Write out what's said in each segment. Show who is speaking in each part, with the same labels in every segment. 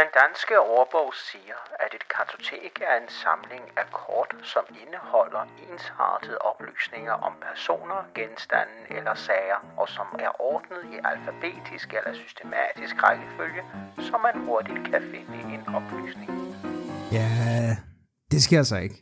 Speaker 1: Den danske ordbog siger, at et kartotek er en samling af kort, som indeholder ensartede oplysninger om personer, genstande eller sager, og som er ordnet i alfabetisk eller systematisk rækkefølge, så man hurtigt kan finde en oplysning.
Speaker 2: Ja, det sker altså ikke.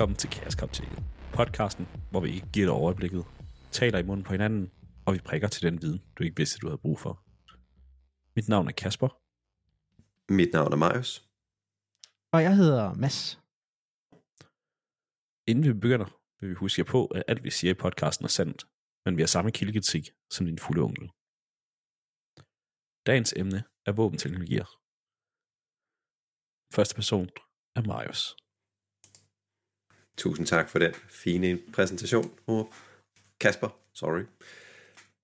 Speaker 3: Velkommen til Kaoskapteket, podcasten, hvor vi ikke giver dig overblikket, taler i munden på hinanden, og vi prikker til den viden, du ikke vidste, du havde brug for. Mit navn er Kasper.
Speaker 4: Mit navn er Marius.
Speaker 2: Og jeg hedder Mads.
Speaker 3: Inden vi begynder, vil vi huske jer på, at alt vi siger i podcasten er sandt, men vi har samme kildekritik som din fulde onkel. Dagens emne er våbenteknologier. Første person er Marius.
Speaker 4: Tusind tak for den fine præsentation, Mor. Kasper. Sorry.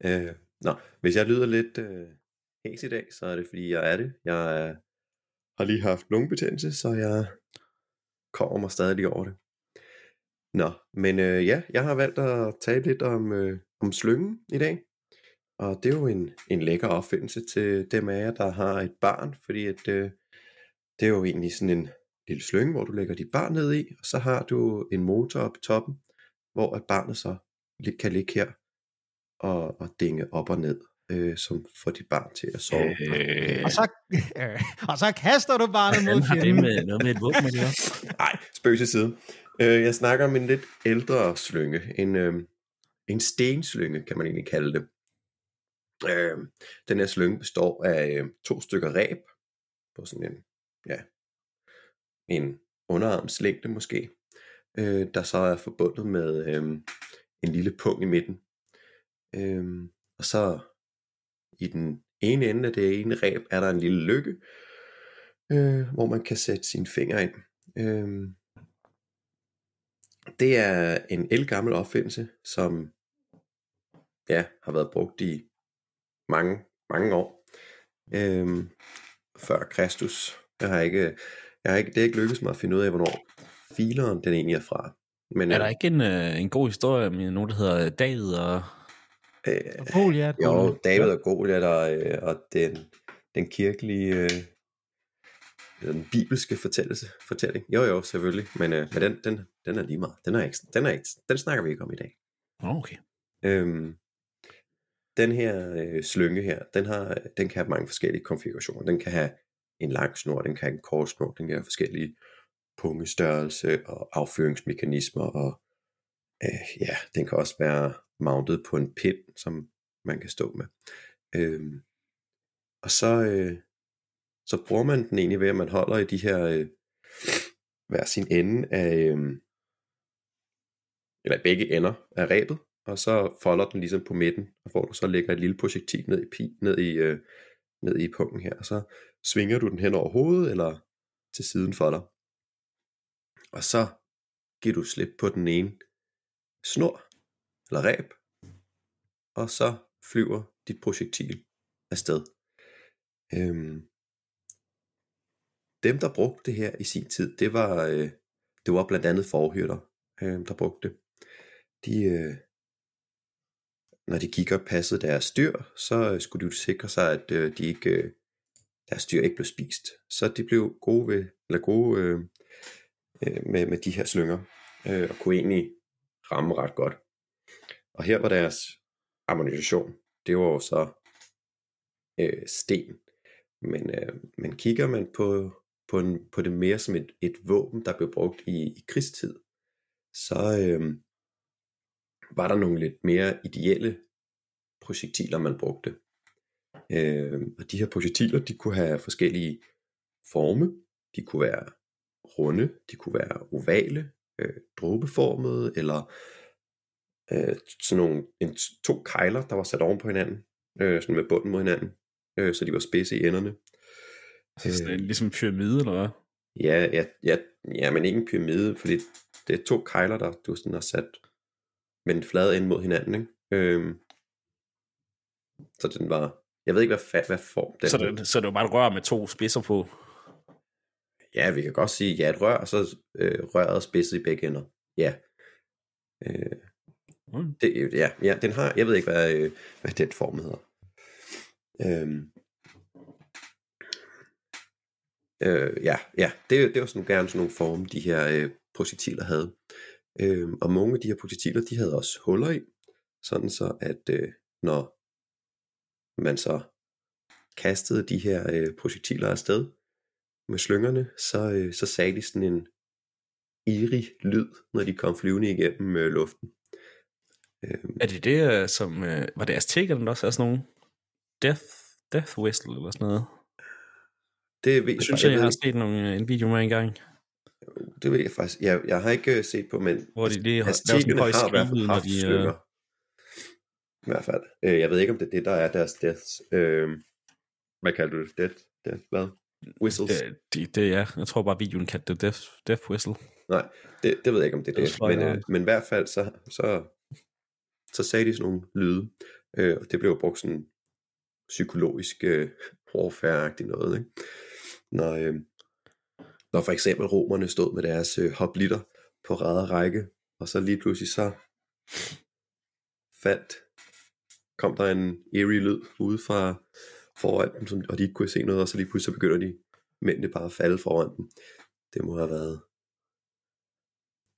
Speaker 4: Øh, nå, hvis jeg lyder lidt øh, hæs i dag, så er det fordi jeg er det. Jeg øh, har lige haft lungebetændelse, så jeg kommer mig stadig lige over det. Nå, men øh, ja, jeg har valgt at tale lidt om, øh, om slyngen i dag. Og det er jo en, en lækker opfindelse til dem af jer, der har et barn, fordi at, øh, det er jo egentlig sådan en lille slynge, hvor du lægger dit barn ned i, og så har du en motor oppe i toppen, hvor at barnet så kan ligge her og, og dinge op og ned, øh, som får dit barn til at sove.
Speaker 3: Øh,
Speaker 2: Og så, øh, og så kaster du barnet mod
Speaker 3: hvordan har det
Speaker 2: fjenden.
Speaker 3: med noget med et våben at gøre?
Speaker 4: Nej, spøg til side. Øh, jeg snakker om en lidt ældre slynge. En, øh, en stenslynge, kan man egentlig kalde det. Øh, den her slynge består af øh, to stykker ræb på sådan en, ja, en underarmslængde måske, øh, der så er forbundet med øh, en lille pung i midten. Øh, og så i den ene ende af det ene ræb er der en lille lykke, øh, hvor man kan sætte sine fingre ind. Øh, det er en elgammel opfindelse, som ja, har været brugt i mange, mange år. Øhm, før Kristus. Jeg har ikke, jeg har ikke, det er ikke lykkedes mig at finde ud af, hvornår fileren den egentlig er fra. Men,
Speaker 3: Er der
Speaker 4: øh,
Speaker 3: ikke en, øh, en god historie med nogen, der hedder David og...
Speaker 4: øh,
Speaker 2: Goliath.
Speaker 4: jo, David og Goliath og, øh, og den, den kirkelige, øh, den bibelske fortællelse, fortælling. Jo, jo, selvfølgelig. Men, øh, men den, den, den er lige meget. Den, er ikke, den, er ikke, den snakker vi ikke om i dag.
Speaker 3: Okay.
Speaker 4: Øhm, den her øh, slynge her, den, har, den kan have mange forskellige konfigurationer. Den kan have en lang snor, den kan have en kort snor, den kan have forskellige pungestørrelse og affyringsmekanismer, og øh, ja, den kan også være mounted på en pind, som man kan stå med. Øh, og så, øh, så bruger man den egentlig ved, at man holder i de her øh, hver sin ende af, øh, eller begge ender af rebet, og så folder den ligesom på midten, og hvor du så lægger et lille projektil ned i, pi, ned i, øh, ned i pungen her, og så svinger du den hen over hovedet, eller til siden for dig. Og så giver du slip på den ene snor, eller reb, og så flyver dit projektil afsted. Øhm, dem, der brugte det her i sin tid, det var, øh, det var blandt andet forhyrter, øh, der brugte det. De, øh, når de gik og passede deres dyr, så øh, skulle de jo sikre sig, at øh, de ikke, øh, deres dyr ikke blev spist. Så de blev gode, ved, eller gode øh, øh, med, med de her slynger, øh, og kunne egentlig ramme ret godt. Og her var deres ammunition, det var jo så øh, sten. Men, øh, men kigger man på, på, en, på det mere som et, et våben, der blev brugt i, i krigstid, så øh, var der nogle lidt mere ideelle projektiler, man brugte. Øh, og de her projektiler, de kunne have forskellige forme. De kunne være runde, de kunne være ovale, øh, dråbeformede, eller øh, sådan nogle en, to kejler, der var sat oven på hinanden, øh, sådan med bunden mod hinanden, øh, så de var spidse i enderne.
Speaker 3: Så sådan en, ligesom en pyramide, eller hvad?
Speaker 4: Ja, ja, ja, ja, men ikke en pyramide, fordi det er to kejler, der du sådan har sat med en flad ind mod hinanden, ikke? Øhm, Så den var, jeg ved ikke, hvad, fa- hvad form den
Speaker 3: Så det, så det var bare et rør med to spidser på.
Speaker 4: Ja, vi kan godt sige, ja, et rør, og så øh, røret spidset i begge ender. Ja. Øh,
Speaker 3: Mm.
Speaker 4: det, ja, ja, den har, jeg ved ikke, hvad, øh, hvad den form hedder. Øhm. Øh, ja, ja, det, det var sådan gerne sådan nogle forme, de her øh, projektiler havde. Øhm, og mange af de her projektiler, de havde også huller i, sådan så at øh, når man så kastede de her øh, projektiler afsted med slyngerne, så, øh, så sagde de sådan en irig lyd, når de kom flyvende igennem øh, luften. Øhm,
Speaker 3: Er det det, øh, som... Øh, var det Aztekerne, der også er sådan nogle death, death whistle eller sådan noget?
Speaker 4: det ved jeg,
Speaker 3: Jeg synes, jeg, jeg
Speaker 4: ved
Speaker 3: har set nogle, øh, en video med engang,
Speaker 4: det ved jeg faktisk. Jeg, jeg har ikke øh, set på, men
Speaker 3: hvor de lige har lavet sådan
Speaker 4: Aztekerne
Speaker 3: en høj
Speaker 4: har i hvert fald
Speaker 3: skibet, når
Speaker 4: haft
Speaker 3: de... Øh,
Speaker 4: slynger. I hvert fald. Øh, jeg ved ikke, om det er det, der er deres death. Øh, hvad kalder du det? Death? death hvad? Whistles?
Speaker 3: øh, det, det er, jeg tror bare, videoen kaldte det death, death whistle.
Speaker 4: Nej, det, det ved jeg ikke, om det er
Speaker 3: Det
Speaker 4: det. Men, øh, men i hvert fald, så, så, så sagde de sådan nogle lyde. Øh, og det blev brugt sådan psykologisk øh, warfare noget. Ikke? Når, øh, når for eksempel romerne stod med deres øh, hoplitter på ræd og række, og så lige pludselig så faldt, kom der en eerie lyd ude fra foran dem, som, og de ikke kunne se noget, og så lige pludselig så begynder de mændene bare at falde foran dem. Det må have været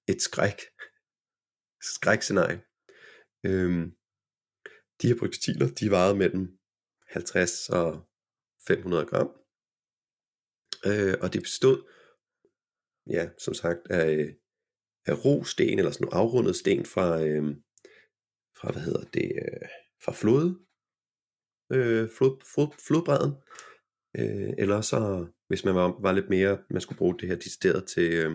Speaker 4: et skræk, skrækscenarie. Øhm, de her projektiler, de vejede mellem 50 og 500 gram. Øh, og det bestod, ja, som sagt, af, af rosten, eller sådan nogle afrundet sten fra, øh, fra hvad hedder det, øh, fra flod, øh, flod, flod, flodbredden. Øh, eller så, hvis man var, var lidt mere, man skulle bruge det her decideret til, øh,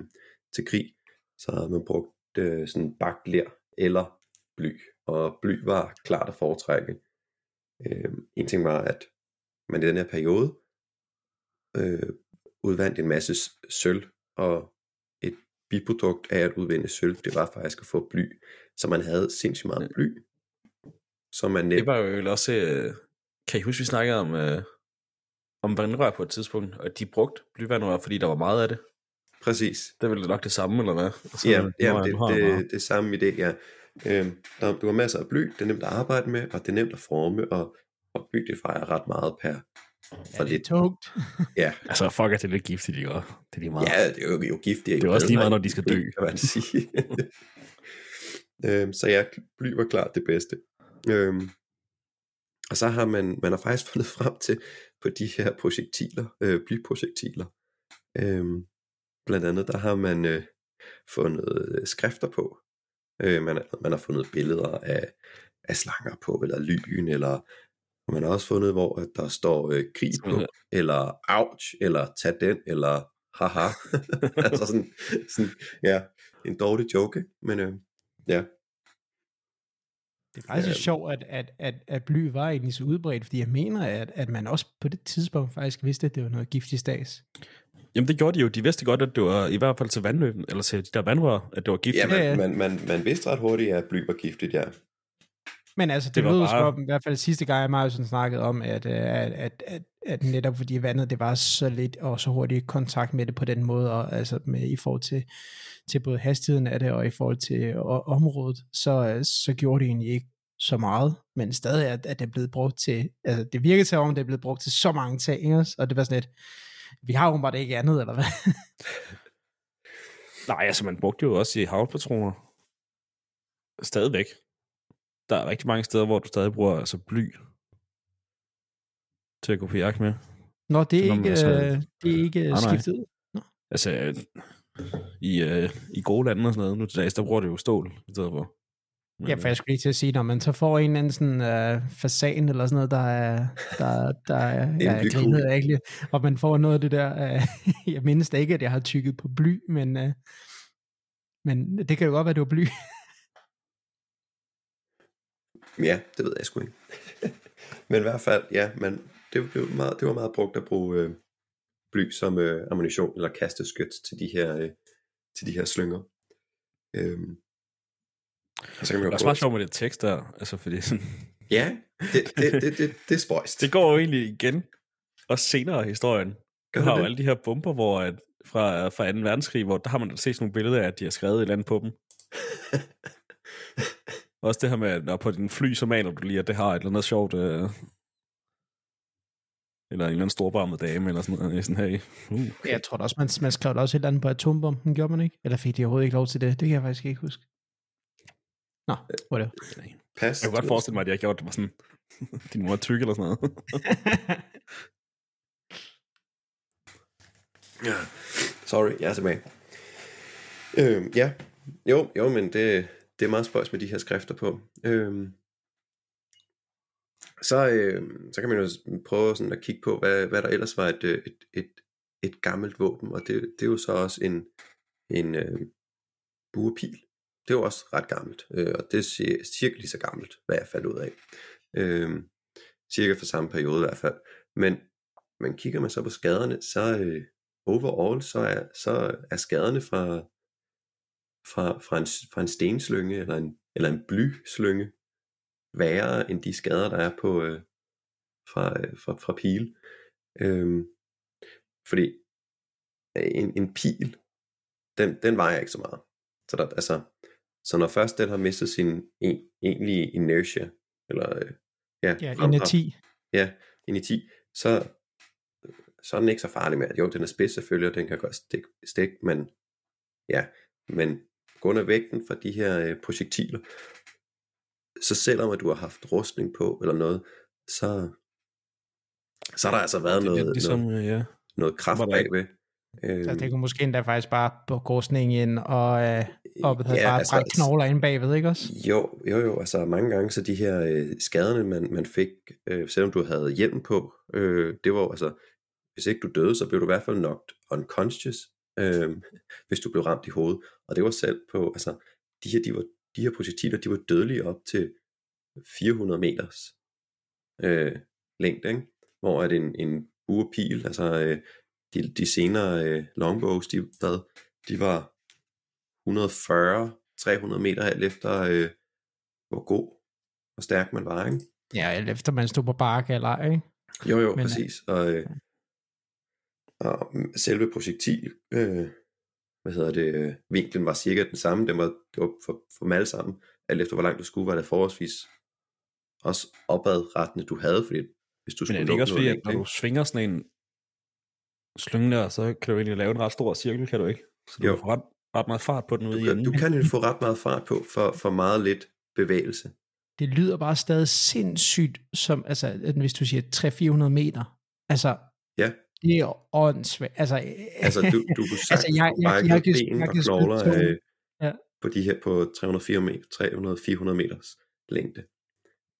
Speaker 4: til krig, så havde man brugt øh, sådan bagt ler eller bly. Og bly var klart at foretrække. Øh, en ting var, at man i den her periode øh, udvandt en masse sølv, og et biprodukt af at udvinde sølv, det var faktisk at få bly. Så man havde sindssygt meget bly, som man
Speaker 3: Det
Speaker 4: nemt...
Speaker 3: var jo også... Øh, kan I huske, vi snakkede om, øh, om vandrør på et tidspunkt, og de brugte blyvandrør, fordi der var meget af det.
Speaker 4: Præcis.
Speaker 3: Det er vel nok det samme, eller hvad? Altså,
Speaker 4: Ja, ja det, det, det er samme idé, ja. Øhm, der, du har masser af bly, det er nemt at arbejde med, og det er nemt at forme, og, og bly det fejrer ret meget per
Speaker 2: Ja,
Speaker 4: for
Speaker 2: det er
Speaker 4: lidt.
Speaker 2: tungt.
Speaker 4: Ja,
Speaker 3: Altså, fuck, at det er lidt giftigt, ikke? Det er lige meget.
Speaker 4: ja, det er jo, jo giftigt.
Speaker 3: Det er også lige meget, når de skal dø.
Speaker 4: Kan man sige. øhm, så ja, bly var klart det bedste. Øhm, og så har man, man har faktisk fundet frem til på de her projektiler, øh, blyprojektiler. Øhm, blandt andet, der har man øh, fundet øh, skrifter på. Øh, man, man har fundet billeder af, af slanger på, eller lyn, eller og man har også fundet, hvor at der står øh, krig på, eller ouch, eller tag den, eller haha. altså sådan, sådan, ja, en dårlig joke, men øh, ja.
Speaker 2: Det er faktisk
Speaker 4: Ja.
Speaker 2: så sjovt, at, at, at, at bly var egentlig så udbredt, fordi jeg mener, at, at man også på det tidspunkt faktisk vidste, at det var noget giftig stads.
Speaker 3: Jamen, det gjorde de jo. De vidste godt, at det var i hvert fald til vandløben, eller til de der vandrør, at det var giftigt.
Speaker 4: Ja,
Speaker 2: Ja, ja.
Speaker 4: man, man, man, man vidste ret hurtigt, at bly var giftigt, ja.
Speaker 2: Men altså, det,
Speaker 3: Det
Speaker 2: lød
Speaker 3: bare-
Speaker 2: i hvert fald sidste gang, jeg sådan snakkede om, at, øh, at, at, at, at netop fordi vandet, det var så lidt og så hurtig kontakt med det på den måde, og altså med, i forhold til, til både hastigheden af det, og i forhold til og, området, så, så gjorde det egentlig ikke så meget, men stadig at, at det er blevet brugt til, altså det virkede til, om det er blevet brugt til så mange ting, og det var sådan lidt, vi har jo bare ikke andet, eller hvad?
Speaker 3: Nej, altså, man brugte jo også i havpatroner. Stadigvæk. Der er rigtig mange steder, hvor du stadig bruger altså bly til at gå på jagt med.
Speaker 2: Nå, det er
Speaker 3: Nå,
Speaker 2: ikke,
Speaker 3: altså-
Speaker 2: øh, det er ikke
Speaker 3: nej.
Speaker 2: skiftet ud.
Speaker 3: Altså, øh, i, øh, i gode lande og sådan noget, nu til dags, der bruger det jo stål i stedet for. Men,
Speaker 2: Ja, for jeg skulle lige til at sige, når man så får en eller anden sådan øh, fasan eller sådan noget, der er, der, der er, ja, jeg
Speaker 4: blykugle.
Speaker 2: grinede egentlig, og man får noget af det der, øh, jeg mindes da ikke, at jeg har tykket på bly, men, øh, men det kan jo godt være, det var bly.
Speaker 4: Ja, det ved jeg sgu ikke. Men i hvert fald, ja, man, det, blev meget, det var meget brugt at bruge øh, bly som øh, ammunition eller kasteskyt til de her, øh, til de her slynger. Øhm, og så kan man
Speaker 3: Det
Speaker 4: jo
Speaker 3: er også meget sjovt med det tekst der, altså fordi sådan,
Speaker 4: Ja, det, det, det, det, det er spøjst.
Speaker 3: Det går jo egentlig igen. Og senere i historien.
Speaker 4: Gør
Speaker 3: Du
Speaker 4: det
Speaker 3: har jo
Speaker 4: det?
Speaker 3: alle de her bomber, hvor at, fra, fra 2. verdenskrig, hvor der har man set sådan nogle billeder af, at de har skrevet et eller andet på dem. Også det her med, at når på din fly, så maler du lige, at det har et eller andet sjovt... Øh, eller en eller anden storbarmet dame, eller sådan noget. Sådan her. Uh.
Speaker 2: Jeg tror da også, man, man skrev også et eller andet på atombomben, gjorde man ikke? Eller fik de overhovedet ikke lov til det? Det kan jeg faktisk ikke huske. Nå, whatever.
Speaker 4: Pas.
Speaker 3: Jeg kunne godt forestille mig, at de har gjort det var sådan, din mor er tyk eller sådan noget.
Speaker 4: Ja. Sorry, jeg er tilbage. Øhm, ja, jo, jo, men det, det er meget spøjs med de her skrifter på. Øhm, så, øh, så kan man jo prøve sådan at kigge på, hvad, hvad der ellers var et, øh, et, et, et gammelt våben, og det, det er jo så også en, en øh, buepil. Det er jo også ret gammelt, øh, og det er cirka lige så gammelt, hvad jeg faldt ud af. Øh, cirka for samme periode i hvert fald. Men, men kigger man så på skaderne, så øh, overall, så er, så er skaderne fra, fra, fra, en, fra en stenslynge eller en, eller en blyslynge værre end de skader, der er på øh, fra, øh, fra, fra pil. Øhm, fordi øh, en, en pil, den, den vejer ikke så meget. Så, der, altså, så når først den har mistet sin en, egentlige inertia, eller øh, ja,
Speaker 2: Ja, af
Speaker 4: fremdrift,
Speaker 2: 10.
Speaker 4: Ja, ind i 10, så, så er den ikke så farlig med. Jo, den er spids selvfølgelig, og den kan godt stik, stik men ja, men på grund af vægten fra de her øh, projektiler, så selvom at du har haft rustning på eller noget, så, så har der altså været
Speaker 3: det
Speaker 4: noget,
Speaker 3: ligesom,
Speaker 4: noget,
Speaker 3: øh, ja.
Speaker 4: noget kraft bagved. Øhm,
Speaker 2: Så det kunne måske endda faktisk bare på korsning ind og, øh, og ja, bare
Speaker 4: altså-
Speaker 2: knogler ind bagved, ikke også?
Speaker 4: Jo, jo, jo, altså mange gange, så de her øh, skaderne, man, man fik, øh, selvom du havde hjelm på, øh, det var altså, hvis ikke du døde, så blev du i hvert fald knocked unconscious, øh, hvis du blev ramt i hovedet. Og det var selv på, altså, de her, de, var, de her projektiler, de var dødelige op til 400 meters øh, længde, ikke? hvor at en, en buerpil, altså øh, de, de senere øh, longbows, de, hvad, de var 140-300 meter alt efter, øh, hvor god og stærk man var, ikke?
Speaker 2: Ja, eller efter man stod på bakke eller ej, ikke?
Speaker 4: Jo, jo,
Speaker 2: Men,
Speaker 4: Men, præcis. Og, øh, og selve projektil, øh, hvad hedder det, øh, vinklen var cirka den samme. Den var, det var for, for dem alle sammen. Alt efter hvor langt du skulle, var det forholdsvis også opadrettende, du havde, fordi hvis du
Speaker 3: Men
Speaker 4: skulle
Speaker 3: er det ikke også fordi,
Speaker 4: noget
Speaker 3: at når du svinger sådan en slynge der, så kan du egentlig lave en ret stor cirkel, kan du ikke? Så du
Speaker 4: Jo.
Speaker 3: kan få ret, ret meget fart på den ude i
Speaker 4: ikke?
Speaker 3: enden.
Speaker 4: du, du kan jo få ret meget fart på for, for meget lidt bevægelse.
Speaker 2: Det lyder bare stadig sindssygt, som, altså, hvis du siger 300-400 meter. Altså,
Speaker 4: Ja.
Speaker 2: Det er åndssvagt. Altså,
Speaker 4: Altså, du, du kunne sagtens
Speaker 2: Altså, jeg- jeg-
Speaker 4: jeg,
Speaker 2: jeg kan-
Speaker 4: ben
Speaker 2: jeg
Speaker 4: og knogler
Speaker 2: tro-
Speaker 4: øh,
Speaker 2: Ja.
Speaker 4: på de her på 304 meter, 300-400 meters længde.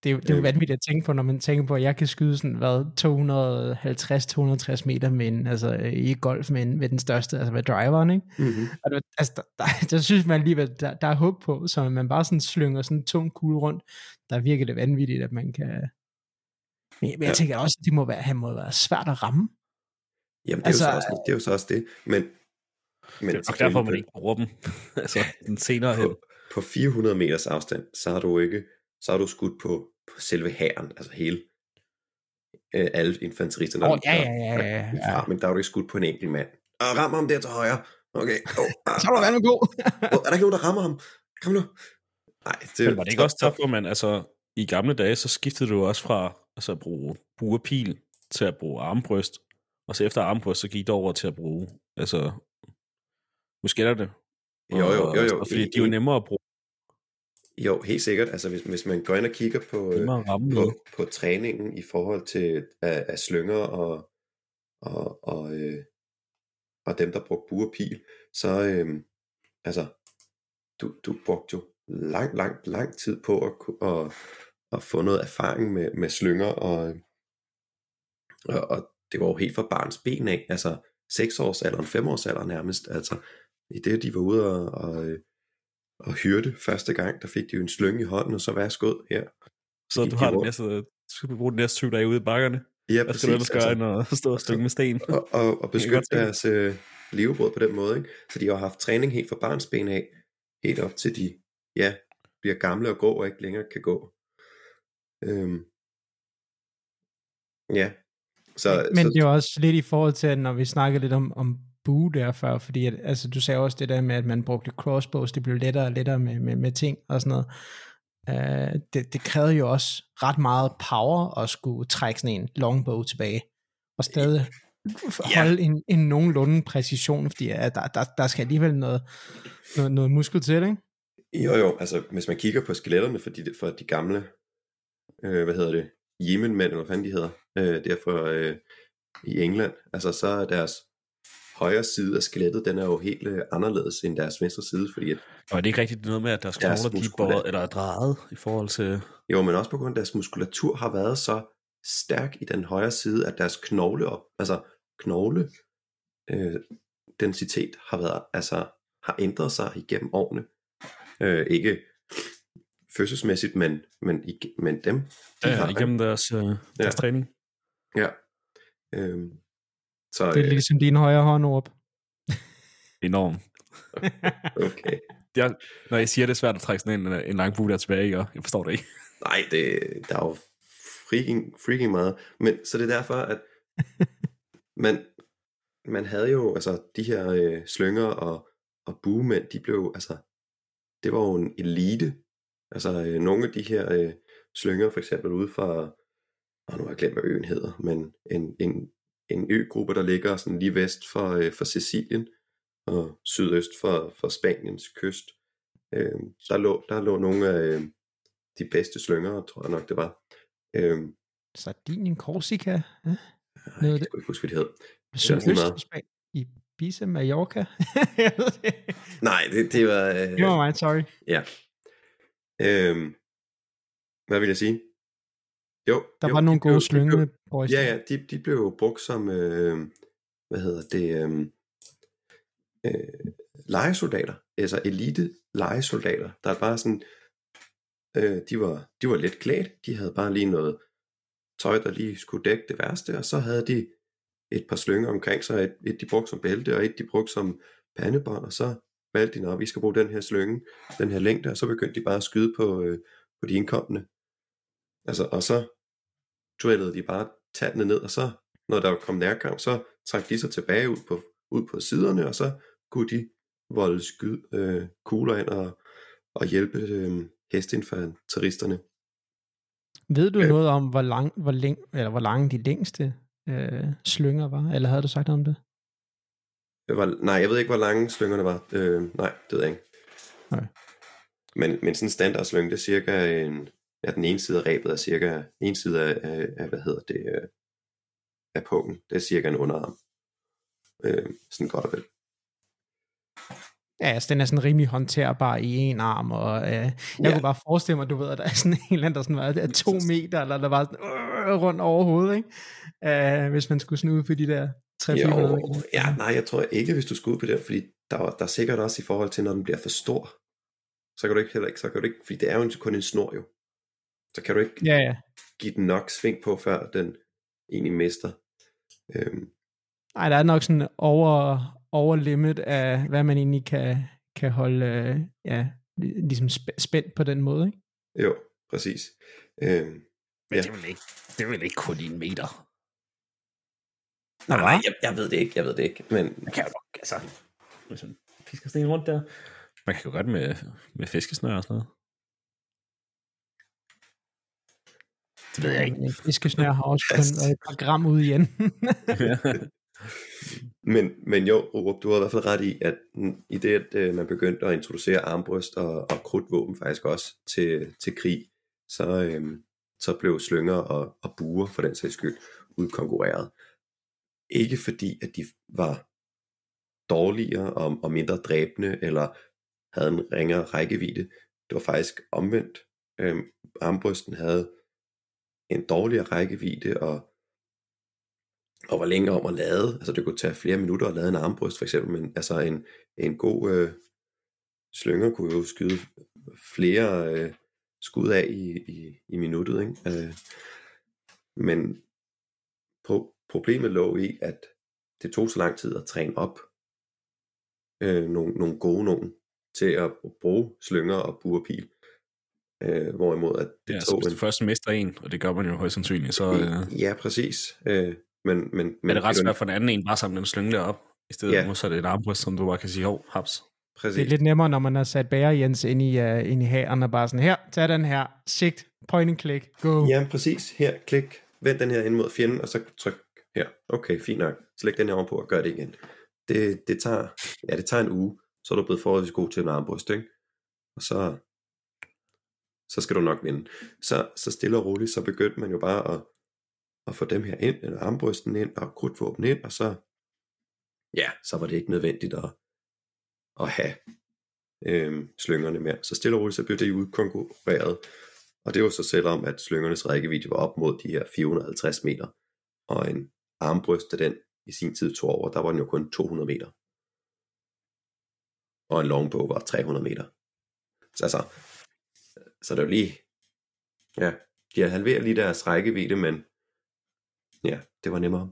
Speaker 2: det, er det er jo
Speaker 4: Øhm.
Speaker 2: vanvittigt at tænke på, når man tænker på, at jeg kan skyde sådan, hvad, 250-260 meter med en, altså øh, i golf med, en, med den største, altså med driveren, ikke?
Speaker 4: Mm-hmm.
Speaker 2: Og det, altså, der, der, der, synes man alligevel, der, der er hug på, så man bare sådan slynger sådan en tung kugle rundt, der virker det vanvittigt, at man kan... Men, men jeg
Speaker 4: Ja.
Speaker 2: tænker også, at det må være, han må være svært at ramme.
Speaker 4: Jamen, det er, altså,
Speaker 2: Altså,
Speaker 4: jo så også, det er jo så også det. Men, men
Speaker 3: Det er nok derfor, man ikke bruger dem. altså, den senere hen.
Speaker 4: på, på 400 meters afstand, så har du ikke, så har du skudt på, på selve hæren, altså hele øh, alle infanteristerne.
Speaker 2: Åh,
Speaker 4: der-
Speaker 2: ja, ja, ja, ja, ja.
Speaker 4: Men der har du ikke skudt på en enkelt mand. Og rammer ham der til højre. Okay. Oh, ah,
Speaker 2: Så er du været god.
Speaker 4: oh, er der ikke nogen, der rammer ham? Kom nu. Nej, det,
Speaker 3: Men var det ikke også derfor, man, altså, i gamle dage, så skiftede du også fra altså, at bruge buerpil til at bruge armbryst, og så efter armbryst, så gik det over til at bruge, altså, måske er det.
Speaker 4: Jo, jo, jo, jo.
Speaker 3: Og, fordi de er jo nemmere at bruge,
Speaker 4: Jo, helt sikkert. Altså, hvis, hvis man går ind og kigger på, øh,
Speaker 3: ramme
Speaker 4: på, på træningen i forhold til af, af slynger og, og, og, øh, og dem, der brugte buerpil, så øh, altså, du, du brugte jo lang, lang, lang tid på at, at, at få noget erfaring med, med slynger, og, og, og det var jo helt fra barns ben af, altså 6 års alderen, 5 års alderen nærmest, altså i det, de var ude og, og, øh, og hyrde første gang, der fik de jo en slynge i hånden, og så værsgod her.
Speaker 3: Så du har det næste, du skal bruge den næste syv dage ude i bakkerne.
Speaker 4: Ja,
Speaker 3: Hvad skal du ellers gøre, at stå og stykke med sten?
Speaker 4: og, og, og beskytte deres øh, levebrød på den måde. Ikke? Så de har haft træning helt fra barnsben af, helt op til de ja, bliver gamle og gå og ikke længere kan gå. Øhm, ja. Så,
Speaker 2: Men
Speaker 4: så,
Speaker 2: det er jo også lidt i forhold til, at når vi snakkede lidt om, om bue der før, fordi at, altså, du sagde også det der med, at man brugte crossbows, det blev lettere og lettere med, med, med ting og sådan noget. Uh, det, det krævede jo også ret meget power at skulle trække sådan en longbow tilbage, og stadig holde en, en nogenlunde præcision, fordi at der, der, der skal alligevel noget, noget, noget muskel til, ikke?
Speaker 4: Jo jo, altså hvis man kigger på skeletterne for de, for de gamle, øh, hvad hedder det, Yemen-mænd, eller hvad fanden de hedder, øh, derfor øh, i England, altså så er deres højre side af skelettet, den er jo helt øh, anderledes end deres venstre side, fordi at,
Speaker 3: Og er det ikke rigtigt noget med, at deres knogler de er eller er drejet i forhold til...
Speaker 4: jo, men også på grund af deres muskulatur har været så stærk i den højre side, at deres knogle op, altså knogle øh, densitet har været, altså har ændret sig igennem årene. Øh, ikke fødselsmæssigt, men, men, men dem, de
Speaker 3: Ja,
Speaker 4: har,
Speaker 3: ja, igennem deres, øh, deres
Speaker 4: Ja.
Speaker 3: træning.
Speaker 4: Ja. Øhm, så
Speaker 2: Det er
Speaker 4: øh,
Speaker 2: ligesom din højre hånd op.
Speaker 3: Enormt.
Speaker 4: okay.
Speaker 3: Jeg, når jeg siger, det er svært at trække sådan en, en lang bue der tilbage, ikke? Jeg forstår det ikke.
Speaker 4: Nej, det, der er jo freaking, freaking meget. Men så det er derfor, at man, man havde jo, altså de her øh, slynger og, og buemænd, de blev, altså, det var jo en elite. Altså øh, nogle af de her øh, slynger, for eksempel ude fra, og nu har jeg glemt, hvad øen hedder, men en, en, en øgruppe, der ligger sådan lige vest for, øh, for Sicilien, og sydøst for, for Spaniens kyst. Øh, der, lå, der lå nogle af øh, de bedste slynger, tror jeg nok det var. Øh,
Speaker 2: Sardinien, Korsika, ja.
Speaker 4: jeg
Speaker 2: Noget af
Speaker 4: kan
Speaker 2: det.
Speaker 4: ikke huske, hvad de hed.
Speaker 2: Sydøst, i Ibiza, Mallorca. Jeg det.
Speaker 4: Nej, det, det var... Øh,
Speaker 2: det var mig, sorry.
Speaker 4: Ja. Øhm, hvad vil jeg sige? Jo,
Speaker 2: Der
Speaker 4: jo,
Speaker 2: var nogle gode
Speaker 4: de
Speaker 2: slyngende boys.
Speaker 4: Ja, ja, de, de blev jo brugt som, øh, hvad hedder det, øh, øh, legesoldater, altså elite legesoldater, der er bare sådan, øh, de, var, de var let klædt, de havde bare lige noget tøj, der lige skulle dække det værste, og så havde de et par slynger omkring sig, et, et de brugte som bælte, og et de brugte som pandebånd, og så valgte de, når vi skal bruge den her slynge, den her længde, og så begyndte de bare at skyde på, øh, på de indkommende. Altså, og så duellede de bare tandene ned, og så, når der kom nærkamp, så trak de sig tilbage ud på, ud på siderne, og så kunne de volde skyd, øh, kugler ind og, og hjælpe øh, hesteinfanteristerne.
Speaker 2: Ved du
Speaker 4: Øh.
Speaker 2: noget om, hvor, lang, hvor, læng, eller hvor lange de længste øh, slynger var? Eller havde du sagt noget om det?
Speaker 4: Det var, nej, jeg ved ikke, hvor lange slyngerne var. Øh, nej, det ved jeg ikke.
Speaker 2: Nej.
Speaker 4: Men, men sådan en standardslynge, det er cirka en, ja, den ene side af rebet er cirka, en side af, af, hvad hedder det, øh, af pungen, det er cirka en underarm. Øh, sådan godt og vel.
Speaker 2: Ja, altså, den er sådan rimelig håndterbar i en arm, og øh, jeg
Speaker 4: Ja.
Speaker 2: kunne bare forestille mig, du ved, at der er sådan en eller anden, der sådan var er to meter, eller der var sådan øh, rundt over hovedet, ikke? Øh, hvis man skulle ud på de der 3
Speaker 4: Jo,
Speaker 2: 400 meter.
Speaker 4: ja, nej, jeg tror ikke, hvis du skal ud på det, fordi der, er- der er sikkert også i forhold til, når den bliver for stor, så kan du ikke heller ikke, så kan du ikke, fordi det er jo kun en snor jo, så kan du ikke
Speaker 2: Ja, ja.
Speaker 4: give den nok sving på, før den egentlig mister. Øhm,
Speaker 2: Ej, der er nok sådan over, over limit af, hvad man egentlig kan, kan holde øh, ja, lig- ligesom spæ- spændt på den måde, ikke?
Speaker 4: jo, præcis. Øhm,
Speaker 3: Men
Speaker 4: Ja.
Speaker 3: det, er vel ikke, det er vel ikke kun en meter.
Speaker 4: Nej, nej, jeg, jeg ved det ikke, jeg ved det ikke, men
Speaker 3: Man kan jo nok, altså... Hvis man fisker sten rundt der. Man kan jo godt med, med fiskesnør og sådan noget. Det ved jeg ikke.
Speaker 2: En fiskesnær har også kun været et par gram ude igen.
Speaker 4: Men, men jo, Rup, du har i hvert fald ret i, at i det, at øh, man begyndte at introducere armbryst og, og krudtvåben faktisk også til, til krig, så, øhm, så blev slynger og, og buer for den sags skyld udkonkurreret. Ikke fordi, at de var dårligere og, og mindre dræbende, eller havde en ringere rækkevidde. Det var faktisk omvendt. Øhm, armbrysten havde en dårligere rækkevidde, og og var længere om at lade. Altså det kunne tage flere minutter at lade en armbryst for eksempel, men altså en, en god øh, slynger kunne jo skyde flere øh, skud af i, i, i minuttet. Ikke? Øh, men på, problemet lå i, at det tog så lang tid at træne op øh, nogle, nogle gode nogen til at bruge slynger og burpil. Øh, hvorimod at det
Speaker 3: Ja,
Speaker 4: tog
Speaker 3: hvis
Speaker 4: en...
Speaker 3: du først mister en, og det gør man jo højst sandsynligt, så øh,
Speaker 4: Ja, præcis. Øh, men, men, men
Speaker 3: er det ret svært for den anden en bare samle en slynge op, i stedet
Speaker 4: Ja.
Speaker 3: ja. modsat et armbryst, som du bare kan sige, hov, haps.
Speaker 4: Præcis.
Speaker 2: Det er lidt nemmere, når man har sat Bager Jens ind i, uh, ind i hæren og bare sådan, her, tag den her, sigt, point and click, go.
Speaker 4: Ja, præcis. Her, klik. Vend den her ind mod fjenden, og så tryk her. Okay, fint nok. Så læg den her ovenpå og gør det igen. Det, det, tager, ja, det tager en uge, så er du blevet forholdsvis god til en armbryst, ikke? Og så, så skal du nok vinde. Så, så stille og roligt, så begyndte man jo bare at, at få dem her ind, eller armbrysten ind, og krudtvåben ind, og så, ja, så var det ikke nødvendigt at, at have øhm, slyngerne mere. Så stille og roligt, så blev det udkonkurreret. Og det var så selvom, at slyngernes rækkevidde var op mod de her 450 meter, og en armbryst af den i sin tid tog over, der var den jo kun 200 meter. Og en longbow var 300 meter. Så altså, så det er lige, ja, de har halveret lige deres rækkevidde, men ja, det var nemmere.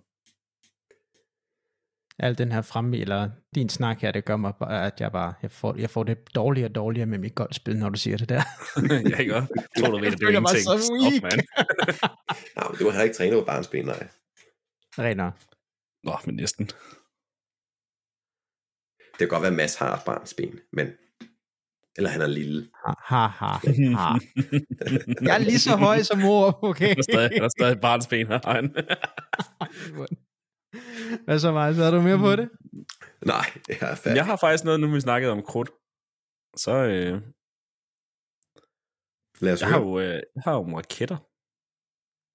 Speaker 2: Al den her fremme, eller din snak her, det gør mig bare, at jeg bare, jeg får, jeg får det dårligere og dårligere med mit golfspil, når du siger det der.
Speaker 3: ja, ikke også? Tror du ved,
Speaker 2: Jeg
Speaker 3: det, er ingenting. Stop, man.
Speaker 4: Nej, men det var heller ikke trænet på barnsben, nej.
Speaker 2: Renner.
Speaker 3: Nå, men næsten.
Speaker 4: Det kan godt være, at Mads har et barnsben, men... Eller han er lille.
Speaker 2: Ha, ha, ha, ha. Jeg er lige så høj som mor, okay?
Speaker 3: Der er stadig, der er stadig barnsben her. Ejn.
Speaker 2: Hvad så, Majs? Er du mere på det?
Speaker 4: Nej, jeg er færdig.
Speaker 3: jeg har faktisk noget, nu vi snakkede om krudt. Så øh,
Speaker 4: Lad os
Speaker 3: jeg, har
Speaker 4: høre.
Speaker 3: jo, øh, jeg har jo raketter.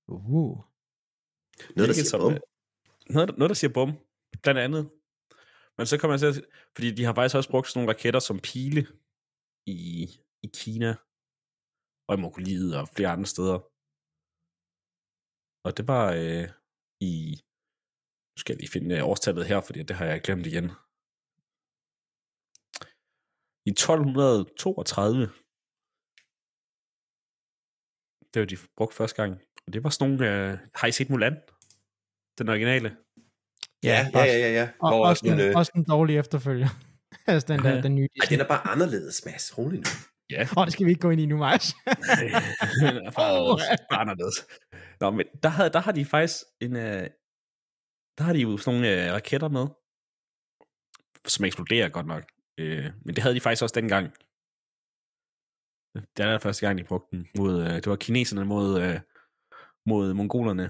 Speaker 2: Uh.
Speaker 4: Noget, der siger
Speaker 3: som,
Speaker 4: bum.
Speaker 3: øh, noget, noget, der siger bum, blandt andet. Men så kommer jeg til at, fordi de har faktisk også brugt sådan nogle raketter som pile i, i Kina, og i Mongoliet og flere andre steder. Og det var øh, i, nu skal jeg lige finde øh, årstallet her, fordi det har jeg glemt igen. I 1232, det var de brugt første gang. Og det var sådan nogle, øh, har I set Mulan? Den originale?
Speaker 4: Ja, ja, ja, ja. ja.
Speaker 2: Og,
Speaker 4: Hvor
Speaker 2: også, den,
Speaker 4: øh,
Speaker 2: også den dårlige efterfølger. altså den der, den nye
Speaker 4: ej, den er bare anderledes, Mads. Rolig nu.
Speaker 3: Ja.
Speaker 2: Åh, oh, det skal vi ikke gå ind i nu, Majs.
Speaker 3: bare, bare anderledes. Nå, men der, havde, der har de faktisk en... Øh, der har de jo sådan nogle øh, raketter med, som eksploderer godt nok. Øh, men det havde de faktisk også dengang. Det er der første gang, de brugte den. Mod, øh, det var kineserne mod, øh, mod mongolerne.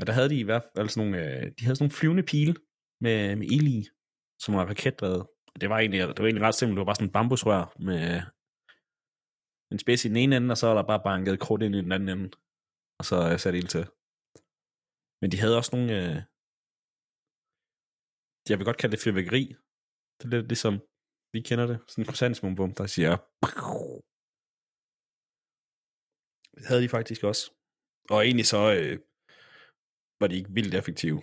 Speaker 3: Og der havde de i hvert fald sådan nogle, øh, de havde sådan nogle flyvende pile med, med ild i, som var raketdrevet. Det var egentlig, det var egentlig ret simpelt. Det var bare sådan en bambusrør med en spids i den ene ende, og så var der bare banket krudt ind i den anden ende. Og så øh, satte ild til. Men de havde også nogle... Øh, jeg vil godt kalde det fyrværkeri. Det er lidt ligesom, vi kender det. Sådan en croissantsmumbum, der siger havde de faktisk også. Og egentlig så øh, var de ikke vildt effektive.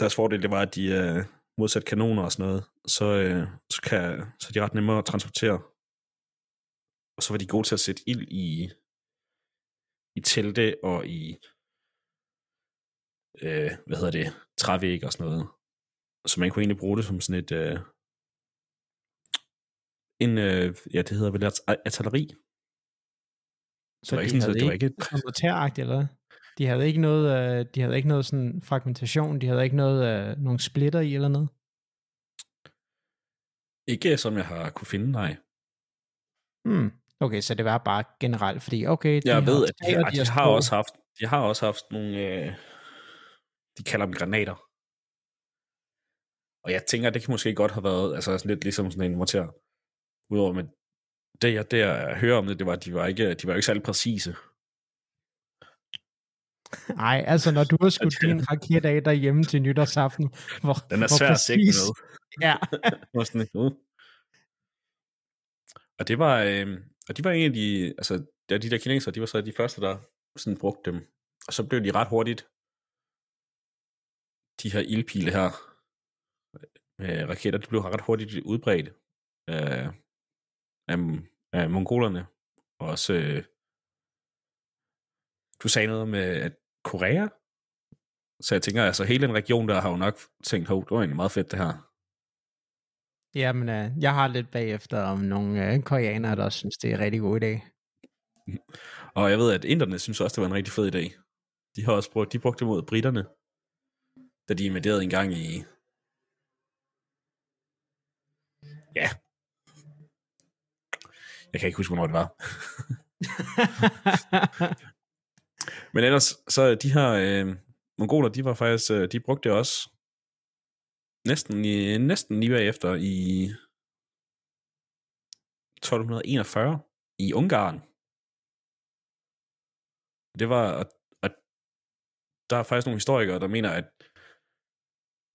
Speaker 3: Deres fordel, det var, at de øh, modsat kanoner og sådan noget, så, øh, så, kan, så er de ret nemmere at transportere. Og så var de gode til at sætte ild i, i telte og i, øh, hvad hedder det, trævæg og sådan noget. Så man kunne egentlig bruge det som sådan et, øh, en, øh, ja, det hedder vel artilleri.
Speaker 2: Så
Speaker 3: Det var
Speaker 2: de
Speaker 3: ikke sådan,
Speaker 2: havde
Speaker 3: så det var
Speaker 2: ikke
Speaker 3: et,
Speaker 2: eller? De havde ikke noget, øh, de havde ikke noget sådan fragmentation, de havde ikke noget, øh, nogle splitter i eller noget.
Speaker 3: ikke som jeg har kunne finde, nej.
Speaker 2: Hmm. Okay, så det var bare generelt, fordi okay, de
Speaker 3: Jeg ved,
Speaker 2: har
Speaker 3: at de,
Speaker 2: og
Speaker 3: de, de har også haft, de har også haft nogle, øh, de kalder dem granater. Og jeg tænker, det kan måske godt have været, altså sådan lidt ligesom sådan en morter. Udover, men det jeg der hører om det, det var, at de var ikke, de var ikke særlig præcise.
Speaker 2: Nej, altså når du har skudt din raket af derhjemme til nytårsaften, hvor,
Speaker 3: Den er
Speaker 2: hvor
Speaker 3: svær at
Speaker 2: præcis-
Speaker 3: med.
Speaker 2: Ja,
Speaker 3: sådan lidt, uh. Og det var, øh, og de var en af de, altså ja, de der kinesere, de var så de første, der sådan brugte dem. Og så blev de ret hurtigt, de her ildpile her, med raketter, de blev ret hurtigt udbredt af, af, af mongolerne. Og også, øh, du sagde noget med, at Korea, så jeg tænker, altså hele den region der har jo nok tænkt, hov, det var egentlig meget fedt det her.
Speaker 2: Jamen, øh, jeg har lidt bagefter om nogle øh, koreanere, der også synes, det er en rigtig god idé.
Speaker 3: Og jeg ved, at inderne synes også, det var en rigtig fed idé. De har også brugt, de brugte det mod britterne, da de invaderede en gang i... Ja. Jeg kan ikke huske, hvornår det var. Men ellers, så de her øh, mongoler, de var faktisk, øh, de brugte det også næsten, i, næsten lige bagefter i 1241 i Ungarn. Det var, og, og der er faktisk nogle historikere, der mener, at,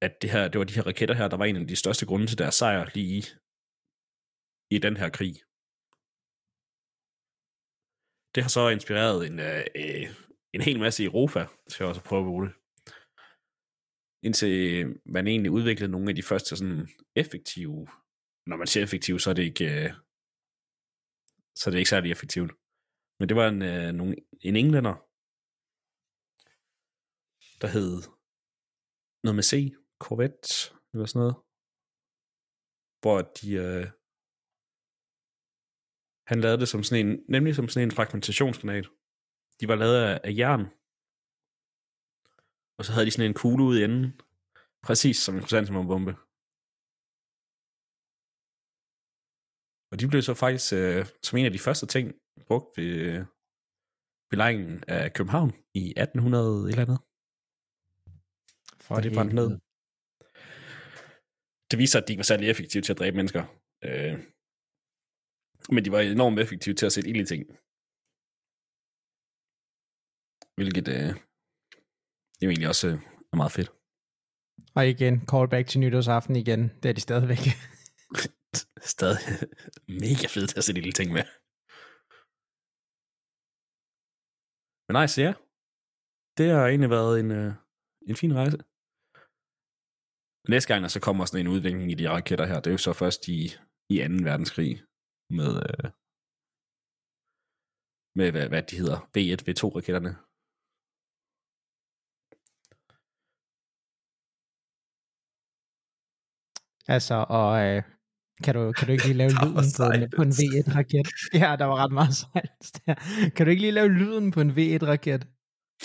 Speaker 3: at det, her, det var de her raketter her, der var en af de største grunde til deres sejr lige i, i den her krig. Det har så inspireret en, øh, øh, en hel masse i Europa til også at prøve at bruge det. Indtil man egentlig udviklede nogle af de første sådan effektive, når man siger effektive, så er det ikke, øh, så er det ikke særlig effektivt. Men det var en, øh, nogle, en englænder, der hed noget med C, Corvette, eller sådan noget, hvor de, øh, han lavede det som sådan en, nemlig som sådan en fragmentationskanal. De var lavet af, af jern, og så havde de sådan en kugle ude i enden, præcis som en krysantemum-bombe. Og de blev så faktisk øh, som en af de første ting brugt ved øh, belejringen af København i 1800 eller andet.
Speaker 2: For
Speaker 3: det brændte ned. Det viser, at de ikke var særlig effektive til at dræbe mennesker. Øh, men de var enormt effektive til at sætte ild i ting. Hvilket øh, det er jo egentlig også øh, er meget fedt.
Speaker 2: Og igen, callback til nytårsaften igen. Det er de stadigvæk.
Speaker 3: Stadig mega fedt til at sætte i ting med. Men nej, så ja. Det har egentlig været en, øh, en fin rejse. Næste gang, der så kommer sådan en udvikling i de raketter her, det er jo så først i, i 2. verdenskrig med, øh, med hvad, hvad de hedder, V1, V2-raketterne.
Speaker 2: Altså, og øh, kan, du, kan du ikke lige lave lyden på en, på en
Speaker 4: silence.
Speaker 2: V1-raket? Ja, der var ret meget silence der. Kan du ikke lige lave lyden på en V1-raket?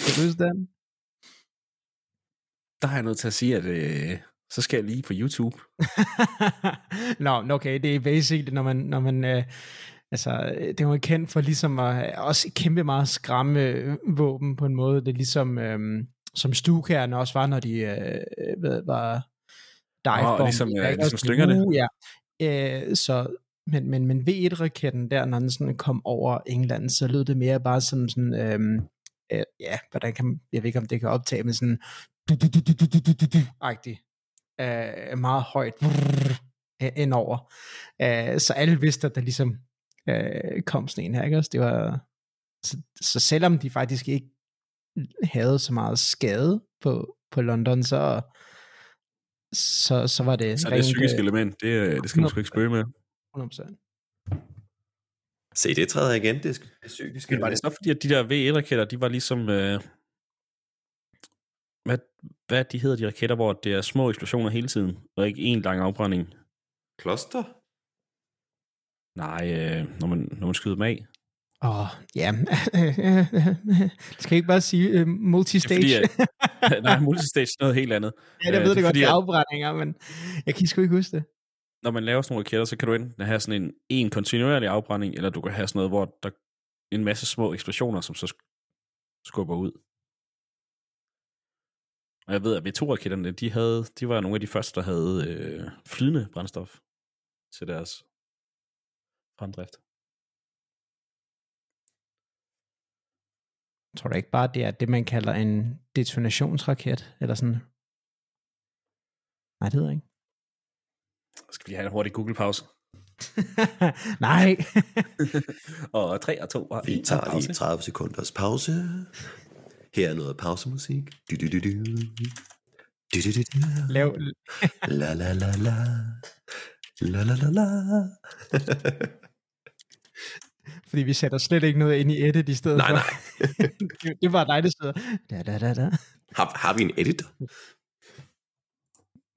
Speaker 2: Kan du huske den?
Speaker 3: Der har jeg nødt til at sige, at øh, så skal jeg lige på YouTube.
Speaker 2: Nå, okay, det er basically, når man, når man øh, altså, det er jo kendt for ligesom at også kæmpe meget skræmme øh, våben på en måde. Det er ligesom, øh, som stukærne også var, når de øh, hvad, var divebomb.
Speaker 3: Nå, ligesom, øh, ligesom slyngerne.
Speaker 2: Uh, ja. Øh, så, men, men, men V1-raketten der, når den sådan kom over England, så lød det mere bare som sådan, øh, øh, ja, hvordan kan jeg ved ikke, om det kan optage, men sådan, du, Øh, meget højt øh, indover. Øh, så alle vidste, at der ligesom øh, kom sådan en her, ikke også? Det var, så, så selvom de faktisk ikke havde så meget skade på, på London, så, så, så var det
Speaker 3: Så er det et psykisk element, det, øh, det skal man sgu ikke spøge med.
Speaker 2: 100%.
Speaker 4: Se, det træder igen, det, det psykiske.
Speaker 3: Men var det så fordi, at de der V1-raketter, de var ligesom... Øh, hvad, hvad de hedder de raketter, hvor det er små eksplosioner hele tiden, og ikke en lang afbrænding?
Speaker 4: Kloster?
Speaker 3: Nej, øh, når, man, når man skyder dem af.
Speaker 2: Åh, oh, ja. Skal jeg ikke bare sige uh, multistage?
Speaker 3: Det er fordi, at, nej, multistage er noget helt andet.
Speaker 2: ja, det
Speaker 3: Øh,
Speaker 2: ved det godt,
Speaker 3: fordi,
Speaker 2: det er afbrændinger, men jeg kan sgu ikke huske det.
Speaker 3: når man laver sådan nogle raketter, så kan du enten have sådan en, en kontinuerlig afbrænding, eller du kan have sådan noget, hvor der er en masse små eksplosioner, som så sk- skubber ud. Og jeg ved, at V2-raketterne, de, havde, de var nogle af de første, der havde øh, flydende brændstof til deres fremdrift.
Speaker 2: Tror du ikke bare, det er det, man kalder en detonationsraket? Eller sådan? Nej, det ved jeg ikke.
Speaker 3: Skal vi have en hurtig Google-pause?
Speaker 2: Nej.
Speaker 3: og 3 og 2 og
Speaker 4: Vi
Speaker 3: 1
Speaker 4: tager lige 30 sekunders pause. Her er noget pausemusik. Du, du, du, du. Du, du, du, du.
Speaker 2: Lav,
Speaker 4: La la la la. La la la la.
Speaker 2: fordi vi sætter slet ikke noget ind i edit i stedet
Speaker 4: Nej,
Speaker 2: for.
Speaker 4: nej.
Speaker 2: det, var dig, der sidder. Da, da, da, da.
Speaker 4: Har, har vi en editor?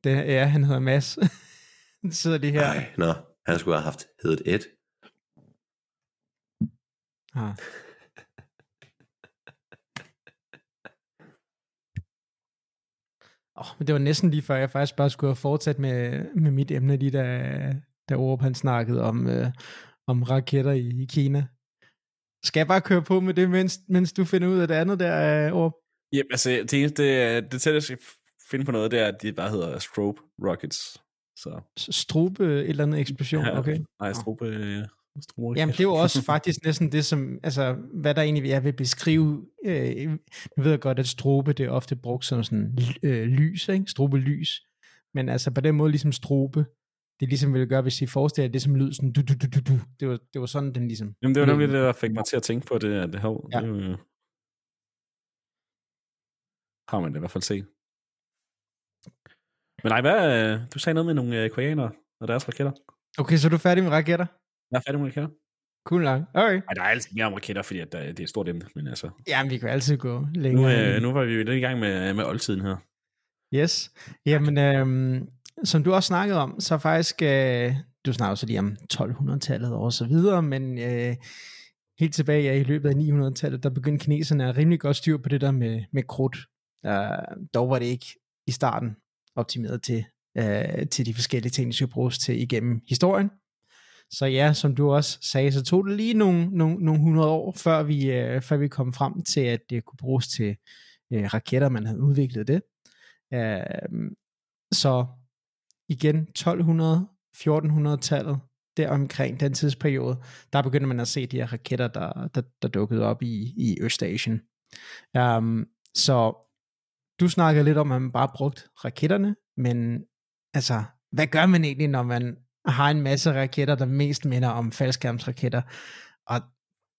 Speaker 2: Det, ja, han hedder Mads. sidder de her.
Speaker 4: Nej, nå, han skulle have haft heddet et.
Speaker 2: Ah. Oh, men det var næsten lige før, jeg faktisk bare skulle have fortsat med, med mit emne, lige da, da Orup han snakkede om, øh, om raketter i, i Kina. Skal jeg bare køre på med det, mens, mens du finder ud af det andet der, øh, Orup?
Speaker 3: Jamen, altså, det eneste, det, det til, jeg finde på noget, det er, at de bare hedder strobe rockets. Så,
Speaker 2: Strube et eller andet eksplosion,
Speaker 3: ja,
Speaker 2: okay.
Speaker 3: Nej, strobe, ja, strobe
Speaker 2: Jamen, det er jo også faktisk næsten det, som, altså, hvad der egentlig er vil beskrive, øh, nu ved jeg godt, at strobe, det er ofte brugt som sådan øh, lys, ikke? Strobe lys. Men altså, på den måde, ligesom strobe, det ligesom ville gøre, hvis I forestiller jer det som lyd, sådan du, du, du, du, du. Det var, det var sådan, den ligesom...
Speaker 3: Jamen, det var nemlig det, der fik mig til at tænke på det, at det, hov,
Speaker 2: Ja.
Speaker 3: det er jo- har man det i hvert fald set. Men nej, hvad, øh, du sagde noget med nogle øh, koreanere og deres raketter.
Speaker 2: Okay, så er du færdig med raketter?
Speaker 3: Jeg er færdig med raketter.
Speaker 2: Cool lang. Okay.
Speaker 3: Ej, der er altid mere om raketter, fordi at der, det er et stort emne, men altså,
Speaker 2: Jamen, vi kan altid gå
Speaker 3: nu,
Speaker 2: længere.
Speaker 3: øh, nu var vi jo lidt i gang med, med oldtiden her.
Speaker 2: Yes. Jamen, øhm, som du også snakkede om, så faktisk, øh, du snakker så lige om 1200-tallet og så videre, men øh, helt tilbage ja, i løbet af 900-tallet, der begyndte kineserne at rimelig godt styr på det der med, med krudt. Uh, dog var det ikke i starten optimeret til, uh, til de forskellige ting, der skulle bruges til igennem historien. Så ja, som du også sagde, så tog det lige nogle, nogle, nogle hundrede år, før vi, øh, før vi kom frem til, at det kunne bruges til øh, raketter, man havde udviklet det. Øh, så igen 1200, 1400-tallet, der omkring den tidsperiode, der begynder man at se de her raketter, der, der, der dukkede op i, i Østasien. Um, så du snakkede lidt om, at man bare brugte raketterne, men altså, hvad gør man egentlig, når man har en masse raketter, der mest minder om faldskærmsraketter? Og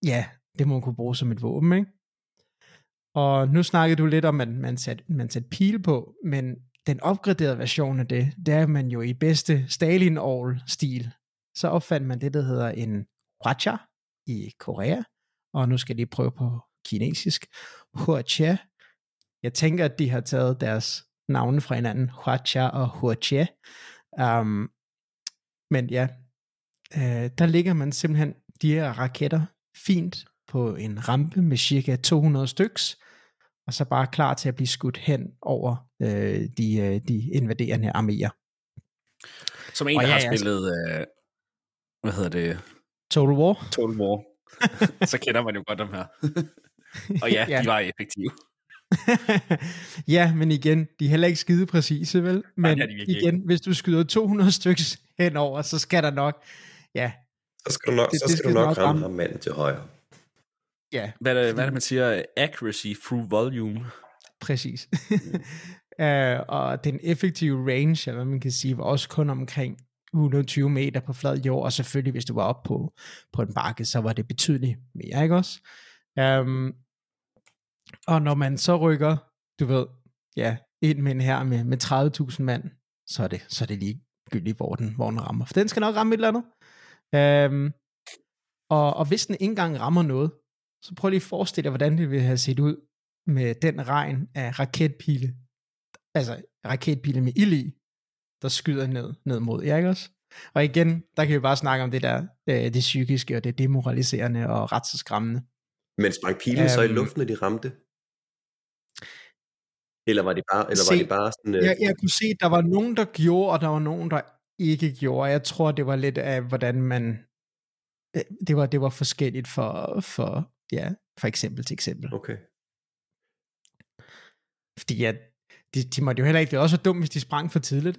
Speaker 2: ja, det må man kunne bruge som et våben, ikke? Og nu snakkede du lidt om, at man satte, man satte pil på, men den opgraderede version af det, det er man jo i bedste stalin stil så opfandt man det, der hedder en Hwacha i Korea, og nu skal de prøve på kinesisk. Huacha. Jeg tænker, at de har taget deres navne fra hinanden, Huacha og Huache. Um, men ja, øh, der ligger man simpelthen de her raketter fint på en rampe med cirka 200 styks, og så bare klar til at blive skudt hen over øh, de, øh, de invaderende arméer.
Speaker 3: Som en,
Speaker 2: Og
Speaker 3: der
Speaker 2: ja,
Speaker 3: har
Speaker 2: ja,
Speaker 3: spillet, øh, hvad hedder det,
Speaker 2: Total War?
Speaker 3: Total War, så kender man jo godt dem her. Og ja,
Speaker 2: Ja.
Speaker 3: de var effektive.
Speaker 2: ja, men igen, de er heller ikke skide præcise, vel? Men
Speaker 3: de virkelig
Speaker 2: igen, hvis du skyder 200 stykker henover, så skal der nok, ja,
Speaker 4: Så skal du nok,
Speaker 2: Det-
Speaker 4: så
Speaker 2: det
Speaker 4: skal
Speaker 2: skal
Speaker 4: du nok
Speaker 2: nok
Speaker 4: ramme
Speaker 2: ramme.
Speaker 4: ham manden til højre.
Speaker 2: ja,
Speaker 3: Hvad er det, hvad er det man siger? Accuracy through volume.
Speaker 2: præcis. uh, og den effektive range, eller hvad man kan sige, var også kun omkring 120 meter på flad jord, og selvfølgelig, hvis du var oppe på, på en bakke, så var det betydeligt mere, ikke også? Um, og når man så rykker, du ved, ja, ind med en her med, med 30.000 mand, så er det, så er det ligegyldigt, hvor den, hvor den rammer. For den skal nok ramme et eller andet. Um, og, og hvis den ikke engang rammer noget, så prøv lige at forestille dig, hvordan det ville have set ud med den regn af raketpile, altså raketpile med ild i, der skyder ned, ned mod jer, ikke også? Og igen, der kan vi bare snakke om det der, øh, det psykiske og det demoraliserende og ret så skræmmende.
Speaker 4: Men sprang pilen så i
Speaker 2: Øhm.
Speaker 4: luften, når de ramte? Eller var det bare, eller
Speaker 2: Se,
Speaker 4: var det bare sådan... Øh,
Speaker 2: Jeg, jeg kunne se, at der var nogen, der gjorde, og der var nogen, der ikke gjorde. Jeg tror, det var lidt af, hvordan man... øh, Det var, det var forskelligt for, for, ja, for eksempel til eksempel.
Speaker 4: Okay.
Speaker 2: Fordi ja, de, de måtte jo heller ikke, det var også dumt, hvis de sprang for tidligt.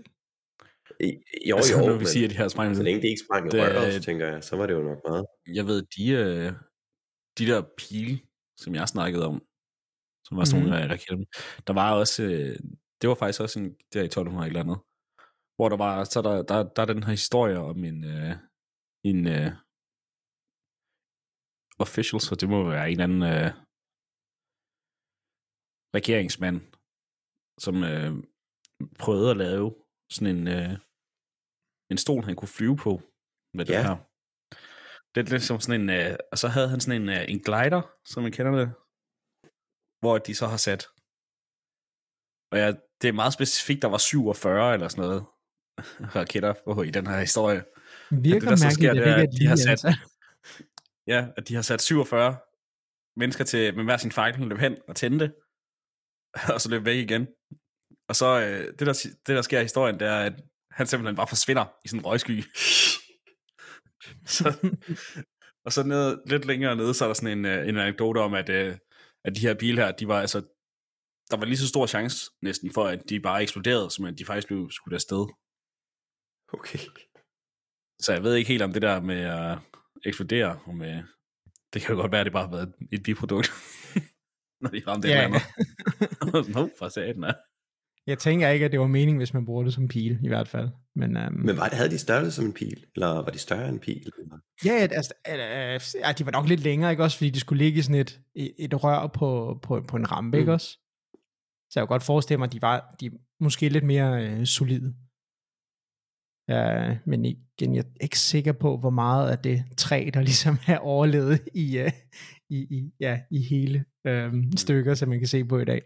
Speaker 4: Jo,
Speaker 3: altså,
Speaker 4: jo,
Speaker 3: når
Speaker 4: men
Speaker 3: vi siger, at de her sprængninger.
Speaker 4: så længe det ikke sprang i
Speaker 3: Det-
Speaker 4: røret, så tænker jeg, så var det jo nok meget.
Speaker 3: Jeg ved, de, øh, de der pile, som jeg snakkede om, som var sådan
Speaker 2: Mhm.
Speaker 3: nogle øh, raketter, der var også, øh, det var faktisk også en, der i 1200 eller andet, hvor der var, så der, der, der er den her historie om en, øh, en øh, official, så det må være en eller anden øh, regeringsmand, som øh, prøvede at lave sådan en, øh, en stol, han kunne flyve på med det
Speaker 4: Ja.
Speaker 3: her. Det er lidt som sådan en, øh, og så havde han sådan en, øh, en glider, som man kender det, hvor de så har sat, og ja, det er meget specifikt, der var 47 eller sådan noget, raketter på i den her historie.
Speaker 2: Virker
Speaker 3: det, der så sker, det er, at de har sat-
Speaker 2: ansat.
Speaker 3: Ja, at de har sat 47 mennesker til med hver sin fejl, løb hen og tændte, og så løb væk igen. Og så, øh, det, der, det der sker i historien, det er, at han simpelthen bare forsvinder i sådan en røgsky. så, og så ned, lidt længere nede, så er der sådan en, øh, en anekdote om, at, øh, at de her pile her, de var altså, der var lige så stor chance næsten for, at de bare eksploderede, som at de faktisk blev skudt afsted.
Speaker 4: Okay.
Speaker 3: Så jeg ved ikke helt om det der med at eksplodere, om, øh, det kan jo godt være, at det bare har været et biprodukt, når de ramte
Speaker 2: Ja.
Speaker 3: ja. et eller andet. Nå, for satan.
Speaker 2: Jeg tænker ikke, at det var meningen, hvis man bruger det som pil, i hvert fald. Men, um,
Speaker 4: Men var det, havde de størrelse som en pil? Eller var de større end en pil? Eller?
Speaker 2: ja, altså, øh, de var nok lidt længere, ikke også? Fordi de skulle ligge i sådan et, et, rør på, på, på en rampe, mm. ikke også? Så jeg kunne godt forestille mig, at de var de måske lidt mere øh, solide. Ja, men igen, jeg er ikke sikker på, hvor meget af det træ, der ligesom er overlevet i, uh, i, i, ja, i hele um, stykker, som man kan se på i dag.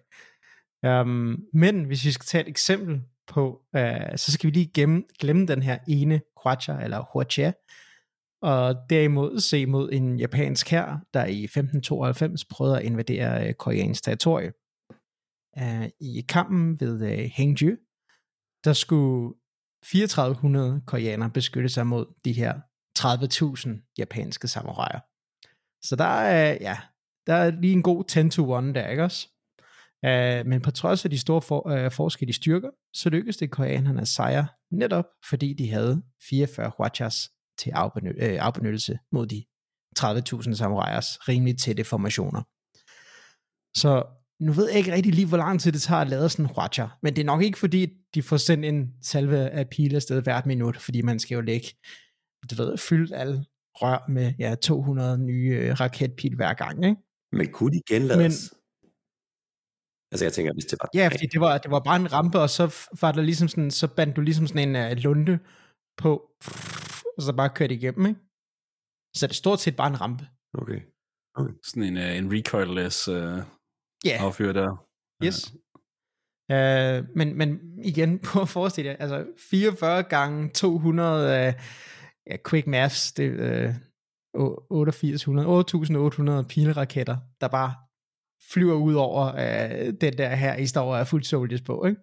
Speaker 2: Um, men hvis vi skal tage et eksempel på, uh, så skal vi lige glemme, glemme den her ene Quacha, eller Huacha, og derimod se mod en japansk her, der i 1592 prøvede at invadere uh, koreansk territorie. Uh, I kampen ved uh, Hengju, der skulle 3400 koreanere beskytte sig mod de her 30.000 japanske samuraier. Så der er, ja, der er lige en god 10 to 1 der, ikke også? Uh, men på trods af de store for, uh, forskelle i styrker, så lykkedes det koreanerne at sejre netop fordi de havde 44 huachas til afbeny- øh, afbenyttelse mod de 30.000 samuraiers rimelig tætte formationer. Så nu ved jeg ikke rigtig lige, hvor lang tid det tager at lade sådan en huacha, men det er nok ikke fordi, de får sendt en salve af pile afsted hvert minut, fordi man skal jo lægge, du ved, fyldt alle rør med ja, 200 nye raketpil hver gang, ikke?
Speaker 4: Men kunne de genlades? Men... Altså jeg tænker, hvis det var...
Speaker 2: Ja, fordi det var, det var bare en rampe, og så var der ligesom sådan, så bandt du ligesom sådan en uh, lunde på, og så bare kørte igennem, ikke? Så det er stort set bare en rampe.
Speaker 4: Okay.
Speaker 3: Sådan en, uh, en recoilless uh,
Speaker 2: Ja, yeah.
Speaker 3: affyr der.
Speaker 2: yes. Uh, men, men igen, på at forestille jer, altså 44 gange 200 uh, ja, quick maths, det er uh, 8800, 8800 pilraketter, der bare flyver ud over uh, den der her, I står af Full Soldiers på, ikke?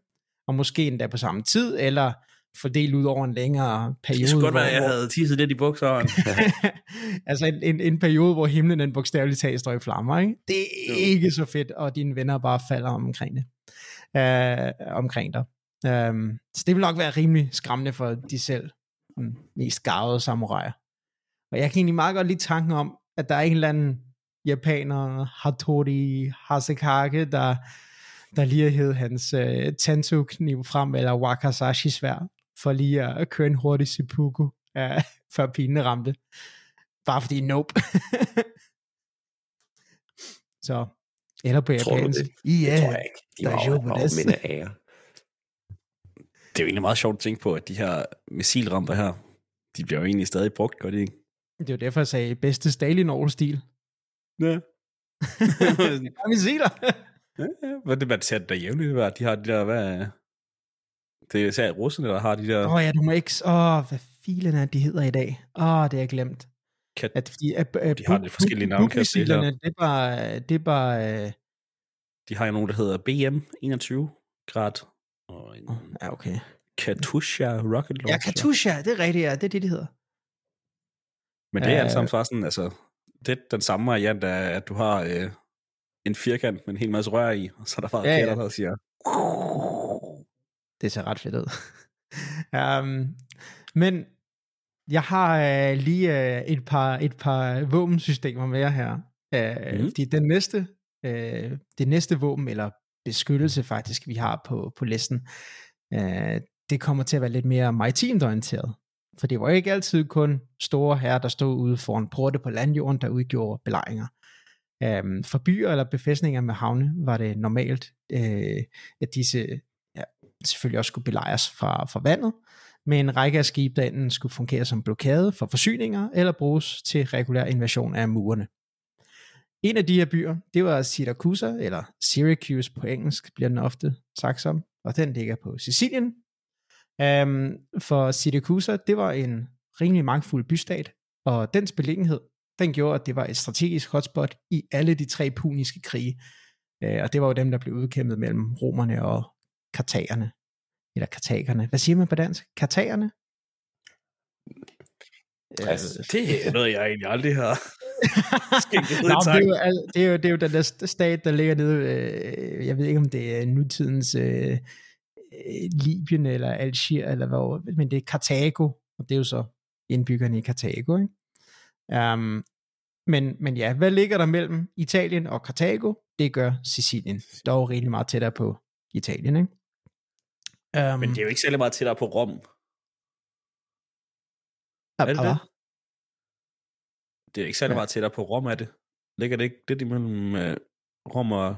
Speaker 2: Og måske endda på samme tid, eller fordelt ud over en længere periode.
Speaker 3: Det skulle godt være, at jeg havde tisset lidt i bukseren.
Speaker 2: altså en, en, en periode, hvor himlen den bogstaveligt talt står i flammer, ikke? Det er ikke så fedt, og dine venner bare falder omkring det. Uh, omkring dig. Um, så det vil nok være rimelig skræmmende for de selv mm, mest gavede samuraier. Og jeg kan egentlig meget godt lide tanken om, at der er en eller anden japaner, Hattori Hasekage, der, der lige hævet hans uh, Tansu-kniv frem, eller Wakasashi-svær, for lige at køre en hurtig seppuku, uh, før pinen ramte. Bare fordi nope. så, eller på
Speaker 4: Tror du
Speaker 2: japansk.
Speaker 4: det?
Speaker 2: Ja,
Speaker 4: Det tror jeg ikke. De
Speaker 2: der er
Speaker 4: var jo mænd af ære.
Speaker 3: Det er jo egentlig meget sjovt at tænke på, at de her missilramper her, de bliver jo egentlig stadig brugt, gør de ikke?
Speaker 2: det er jo derfor, jeg sagde bedste Stalin-stil.
Speaker 3: Ja.
Speaker 2: Ja, vi siger
Speaker 3: Hvad det, man ser det der jævnligt, hvad de har de der, hvad... Det er især russerne, der har de der...
Speaker 2: Åh oh, ja, du må ikke... Åh, oh, hvad filen er de hedder i dag? Åh, oh, det har jeg glemt.
Speaker 3: Kat,
Speaker 2: At, fordi, at, at,
Speaker 3: De har lidt forskellige navne, kan jeg se
Speaker 2: det er bare... Det er bare øh,
Speaker 3: de har jo nogen, der hedder BM 21 grad. Og en
Speaker 2: ja, okay.
Speaker 3: Katusha rocket launcher.
Speaker 2: Ja, Katusha, det er rigtigt, ja. Det er det, de hedder.
Speaker 3: Men det er
Speaker 2: Øh.
Speaker 3: alt sammen bare sådan, altså, det den samme variant af, at du har øh, en firkant med en hel masse rør i, og så er der bare
Speaker 2: Ja, ja.
Speaker 3: raketter, der siger...
Speaker 2: Det ser ret fedt ud. um, men jeg har uh, lige uh, et par et par våbensystemer med jer her.
Speaker 3: Mhm.
Speaker 2: mm. Fordi den næste, uh, det næste våben, eller beskyttelse faktisk, vi har på, på listen, uh, det kommer til at være lidt mere maritimt orienteret. For det var ikke altid kun store herrer, der stod ude foran porte på landjorden, der udgjorde belejringer. Øhm, for byer eller befæstninger med havne var det normalt, øh, at disse ja, selvfølgelig også skulle belejres fra, fra vandet, med en række af skibe, der enten skulle fungere som blokade for forsyninger, eller bruges til regulær invasion af murene. En af de her byer, det var Siracusa, eller Syracuse på engelsk bliver den ofte sagt som, og den ligger på Sicilien. Um, for Siracusa, det var en rimelig magtfuld bystat, og dens beliggenhed, den gjorde, at det var et strategisk hotspot i alle de tre puniske krige. Uh, og det var jo dem, der blev udkæmpet mellem romerne og kartagerne. Eller kartagerne. Hvad siger man på dansk? Kartagerne?
Speaker 3: Altså, det er noget, jeg egentlig aldrig har
Speaker 2: Nå, det, er jo, det, er jo, det er jo den der stat, der ligger nede, øh, jeg ved ikke, om det er nutidens øh, Libyen eller Algier, eller hvad, men det er Karthago, og det er jo så indbyggerne i Karthago, ikke? Um, men, men ja, hvad ligger der mellem Italien og Karthago? Det gør Sicilien. Dog rigtig meget tættere på Italien, ikke?
Speaker 3: Um, men det er jo ikke særlig meget tættere på Rom.
Speaker 2: Er det det?
Speaker 3: Det er ikke særlig ja. meget tættere på Rom, er det? Ligger det ikke lidt imellem uh, Rom og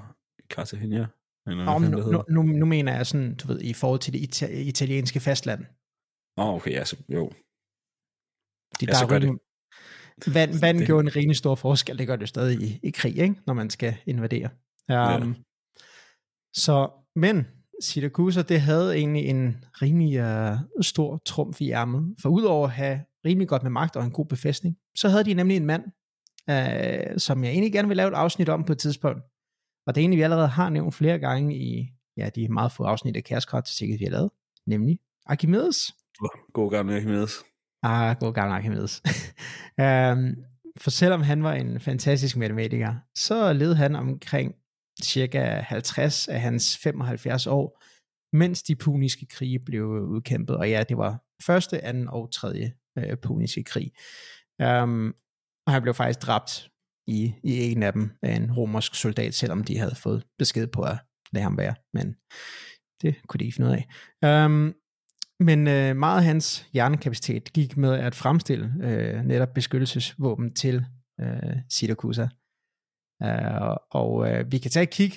Speaker 3: Cartagena?
Speaker 2: Eller Nå, nu, nu, nu, nu mener jeg sådan, du ved, i forhold til det ita- italienske fastland.
Speaker 3: Åh, oh, okay, ja, så, jo.
Speaker 2: De, ja, der så gør det. Vand, vand det... gjorde en rigtig stor forskel, det gør det stadig i, i krig, ikke? når man skal invadere. Um, ja. Så, men Siracusa, det havde egentlig en rimelig uh, stor trumf i ærmet, for udover at have rimelig godt med magt og en god befæstning, så havde de nemlig en mand, uh, som jeg egentlig gerne vil lave et afsnit om på et tidspunkt, og det er vi allerede har nævnt flere gange i ja, de meget få afsnit af Kærskrat, sikkert vi har lavet, nemlig Archimedes.
Speaker 3: God gammel Archimedes.
Speaker 2: Ah, god gammel Archimedes. um, for selvom han var en fantastisk matematiker, så levede han omkring cirka 50 af hans 75 år, mens de puniske krige blev udkæmpet. Og ja, det var første, anden og tredje øh, puniske krig. Um, og han blev faktisk dræbt i, i en af dem af en romersk soldat, selvom de havde fået besked på at lade ham være. Men det kunne de ikke finde ud af. Um, men øh, meget af hans hjernekapacitet gik med at fremstille øh, netop beskyttelsesvåben til øh, Siracusa. Uh, og øh, vi kan tage et kig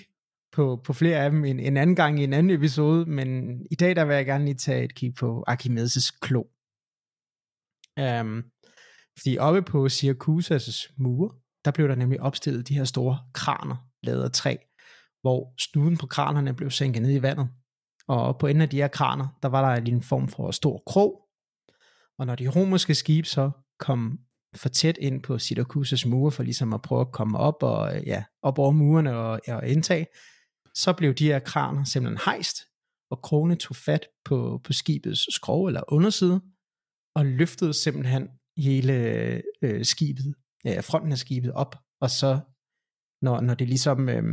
Speaker 2: på, på flere af dem en, en anden gang i en anden episode, men i dag der vil jeg gerne lige tage et kig på Archimedes' klo. Um, fordi oppe på Syracusas mure, der blev der nemlig opstillet de her store kraner, lavet af træ, hvor snuden på kranerne blev sænket ned i vandet. Og på enden af de her kraner, der var der en form for stor krog. Og når de romerske skibe så kom for tæt ind på Syracusas mure, for ligesom at prøve at komme op, og, øh, ja, op over murene og, og indtage, så blev de her kraner simpelthen hejst, og krone tog fat på, på skibets skrog eller underside, og løftede simpelthen hele øh, skibet, øh, fronten af skibet op, og så, når, når det ligesom, øh,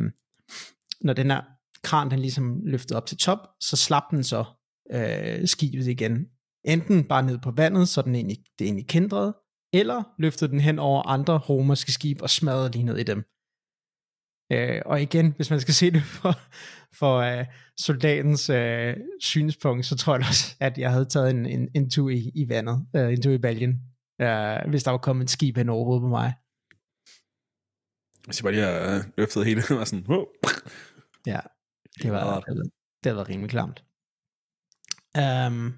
Speaker 2: når den her kran, den ligesom løftede op til top, så slap den så øh, skibet igen. Enten bare ned på vandet, så den egentlig, det egentlig kendrede, eller løftede den hen over andre romerske skib og smadrede lige ned i dem. Øh, og igen, hvis man skal se det for, for øh, soldatens øh, synspunkt, så tror jeg også, at jeg havde taget en, en, en tur i, i vandet, øh, en tur i baljen, uh, hvis der var kommet et skib hen over på mig.
Speaker 3: Hvis jeg bare lige har løftet hele, og sådan, oh.
Speaker 2: Ja, det var, det, var, det var rimelig klamt. Um,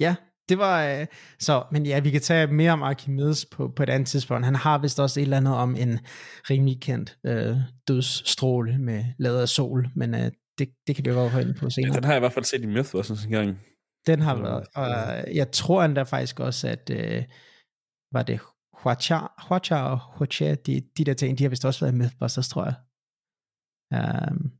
Speaker 2: ja, det var, øh, så, men ja, vi kan tage mere om Archimedes på, på et andet tidspunkt. Han har vist også et eller andet om en rimelig kendt øh, dødsstråle med lavet af sol, men øh, det, det kan vi jo ind på senere.
Speaker 3: Den har jeg i hvert fald set i Mythbusters en gang.
Speaker 2: Den har været, og jeg tror endda faktisk også, at øh, var det Huacha, Huacha og Huacha, de, de der ting, de har vist også været i Mythbusters, tror jeg. Um,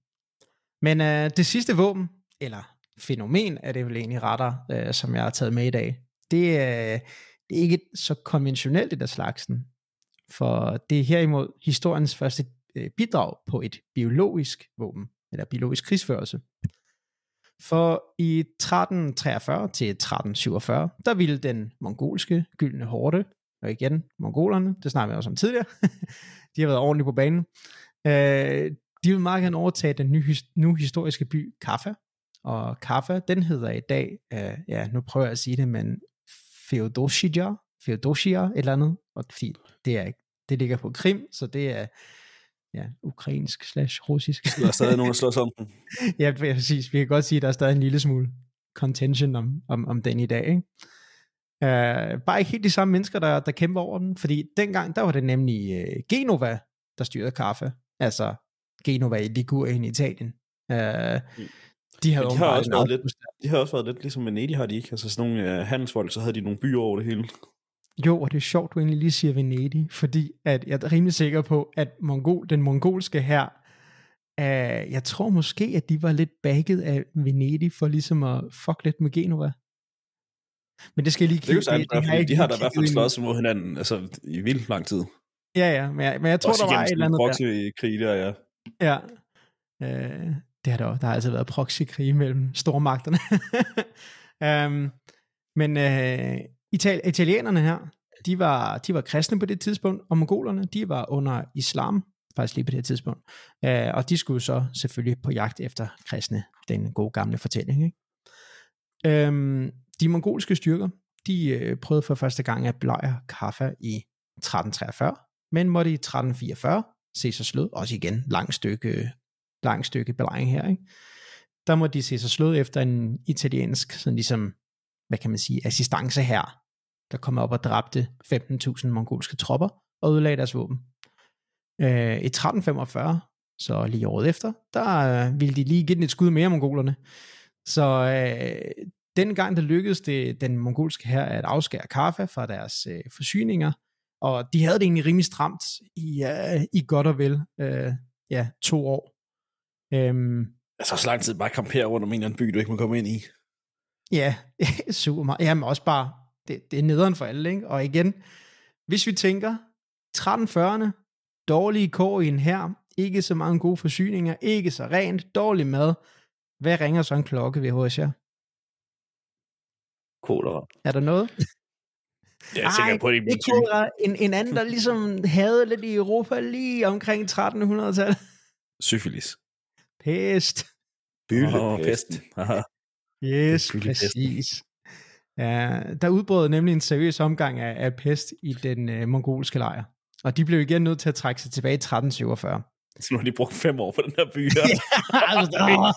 Speaker 2: men øh, det sidste våben, eller fænomen er det vel egentlig retter, øh, som jeg har taget med i dag. Det, øh, det er ikke så konventionelt det der slagsen, for det er herimod historiens første øh, bidrag på et biologisk våben, eller biologisk krigsførelse. For i 1343 til 1347, der ville den mongolske gyldne horde, og igen mongolerne, det snakker vi også om tidligere, de har været ordentligt på banen, øh, de vil meget gerne overtage den nye, nu historiske by Kaffa, og Kaffa, den hedder i dag, uh, ja, nu prøver jeg at sige det, men Feodosia, Feodosia et eller andet, og fordi det, er, det ligger på Krim, så det er ja, ukrainsk slash russisk.
Speaker 3: Der er stadig nogen, der slår om den.
Speaker 2: ja, præcis. Vi kan godt sige, at der er stadig en lille smule contention om, om, om den i dag. Ikke? Uh, bare ikke helt de samme mennesker, der, der kæmper over den, fordi dengang, der var det nemlig uh, Genova, der styrede kaffe. Altså Genova i Ligurien i Italien. Uh. De havde
Speaker 3: Men de har også været lidt, de har også været lidt ligesom Venedig, har de ikke? Altså sådan nogle uh, handelsfolk, så havde de nogle byer over det hele.
Speaker 2: Jo, og det er sjovt, du egentlig lige siger Venedig, fordi at jeg er rimelig sikker på, at mongol, den mongolske her, uh, jeg tror måske, at de var lidt bagget af Venedig for ligesom at fuck lidt med Genova. Men det skal jeg lige
Speaker 3: Det kan jo fordi
Speaker 2: ikke
Speaker 3: de har da i hvert fald slået mod hinanden altså, i vildt lang tid.
Speaker 2: Ja, ja, men jeg, men jeg tror,
Speaker 3: Også
Speaker 2: der var et eller andet der.
Speaker 3: proxy-krig der, ja.
Speaker 2: Ja. Øh, det har der, også- der har altid været proxykrig mellem stormagterne. um, men øh, Ital- italienerne her, de var, de var kristne på det tidspunkt, og mongolerne, de var under islam, faktisk lige på det tidspunkt. Uh, og de skulle så selvfølgelig på jagt efter kristne, den gode gamle fortælling. Ikke? Um, de mongolske styrker, de øh, prøvede for første gang at belejre Kaffa i 1343, men måtte i 1344 se sig slået, også igen langt stykke, langt stykke belejring her, ikke? der må de se sig slået efter en italiensk, sådan ligesom, hvad kan man sige, assistance her, der kom op og dræbte 15.000 mongolske tropper og ødelagde deres våben. Øh, I 1345, så lige året efter, der øh, ville de lige give den et skud mere, mongolerne. Så øh, den gang, der lykkedes det den mongolske her at afskære Kaffa fra deres øh, forsyninger, og de havde det egentlig rimelig stramt i, uh, i godt og vel uh, ja, to år. Um,
Speaker 3: Altså så lang tid bare kampere rundt om en eller anden by, du ikke må komme ind i.
Speaker 2: ja, super meget. Jamen også bare, det, det er nederen for alle, ikke? Og igen, hvis vi tænker, 1340'erne, dårlige kår i en her, ikke så mange gode forsyninger, ikke så rent, dårlig mad. Hvad ringer så en klokke ved hos jer?
Speaker 4: Kolera.
Speaker 2: Er der noget?
Speaker 3: Jeg er sikker på, det
Speaker 2: kunne være en, en anden, der ligesom havde lidt i Europa lige omkring 1300-tallet.
Speaker 3: Syfilis.
Speaker 2: Pest.
Speaker 3: Pesten. Haha.
Speaker 2: Yes, præcis. Ja, der udbrød nemlig en seriøs omgang af, af pest i den øh, mongolske lejr. Og de blev igen nødt til at trække sig tilbage i 1347.
Speaker 3: Så nu har de brugt fem år på den her by her.
Speaker 2: Altså,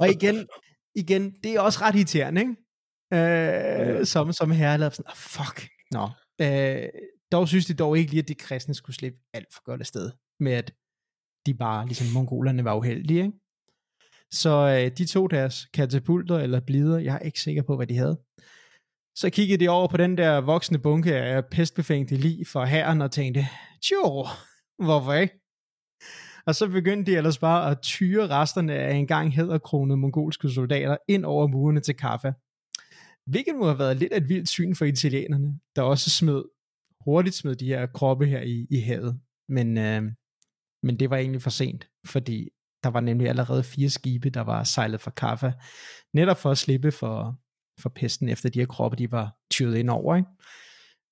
Speaker 2: og igen, igen, det er også ret irriterende, ikke? Øh, som, som herre sådan, oh, fuck, nå. Øh, dog synes de dog ikke lige, at de kristne skulle slippe alt for godt afsted med, at de bare, ligesom mongolerne, var uheldige, ikke? Så øh, de tog deres katapulter eller blider, jeg er ikke sikker på, hvad de havde. Så kiggede de over på den der voksne bunke af pestbefængte lig for herren og tænkte, tjo, hvorfor ikke? Og så begyndte de ellers bare at tyre resterne af engang hæderkronede mongolske soldater ind over murene til Kaffa. Hvilket må have været lidt af et vildt syn for italienerne, der også smed, hurtigt smed de her kroppe her i, i havet. Men, øh, men det var egentlig for sent, fordi der var nemlig allerede fire skibe, der var sejlet fra Kaffa, netop for at slippe for, for pesten, efter de her kroppe, de var tyret ind over. Ikke?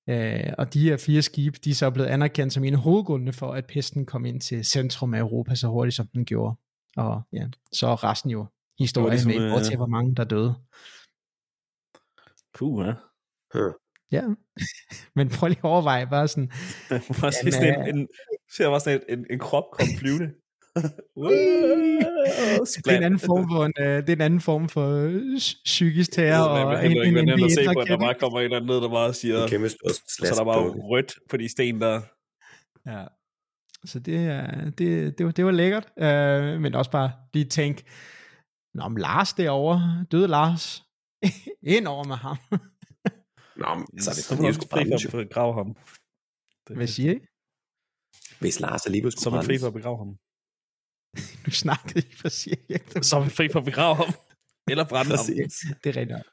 Speaker 2: Øh, og de her fire skibe, de er så blevet anerkendt som en af hovedgrundene for, at pesten kom ind til centrum af Europa så hurtigt, som den gjorde. Og ja, så er resten jo historie
Speaker 3: ligesom,
Speaker 2: med, hvor til
Speaker 3: øh,
Speaker 2: hvor mange der døde.
Speaker 3: Puh, ja.
Speaker 2: Ja, men prøv lige at overveje bare sådan,
Speaker 3: Bare se sådan en, en, ser bare sådan en, en, en krop komme flyvende.
Speaker 2: Det er en anden form for, en, øh, det er en anden form for øh, psykisk terror, en,
Speaker 3: ved
Speaker 2: en,
Speaker 3: ikke,
Speaker 2: en,
Speaker 3: at se på, at der bare kommer en eller anden ned, der bare siger,
Speaker 4: stor
Speaker 3: så er der bare rødt på de sten der.
Speaker 2: Ja. Så det, er- det, det, var, det var lækkert, øh, men også bare lige tænk, Nå, men Lars derovre, døde Lars, ind over med ham.
Speaker 4: Nå, men så er det
Speaker 3: så
Speaker 4: skulle
Speaker 3: fri for at begrave ham. Det-
Speaker 2: Hvad siger I?
Speaker 4: Hvis Lars alligevel
Speaker 3: Så
Speaker 4: skulle
Speaker 3: er man fri for at begrave ham.
Speaker 2: Nu snakkede I for cirka.
Speaker 3: Så er man fri for at begrave ham. Eller brænde ham.
Speaker 2: Det er rigtigt.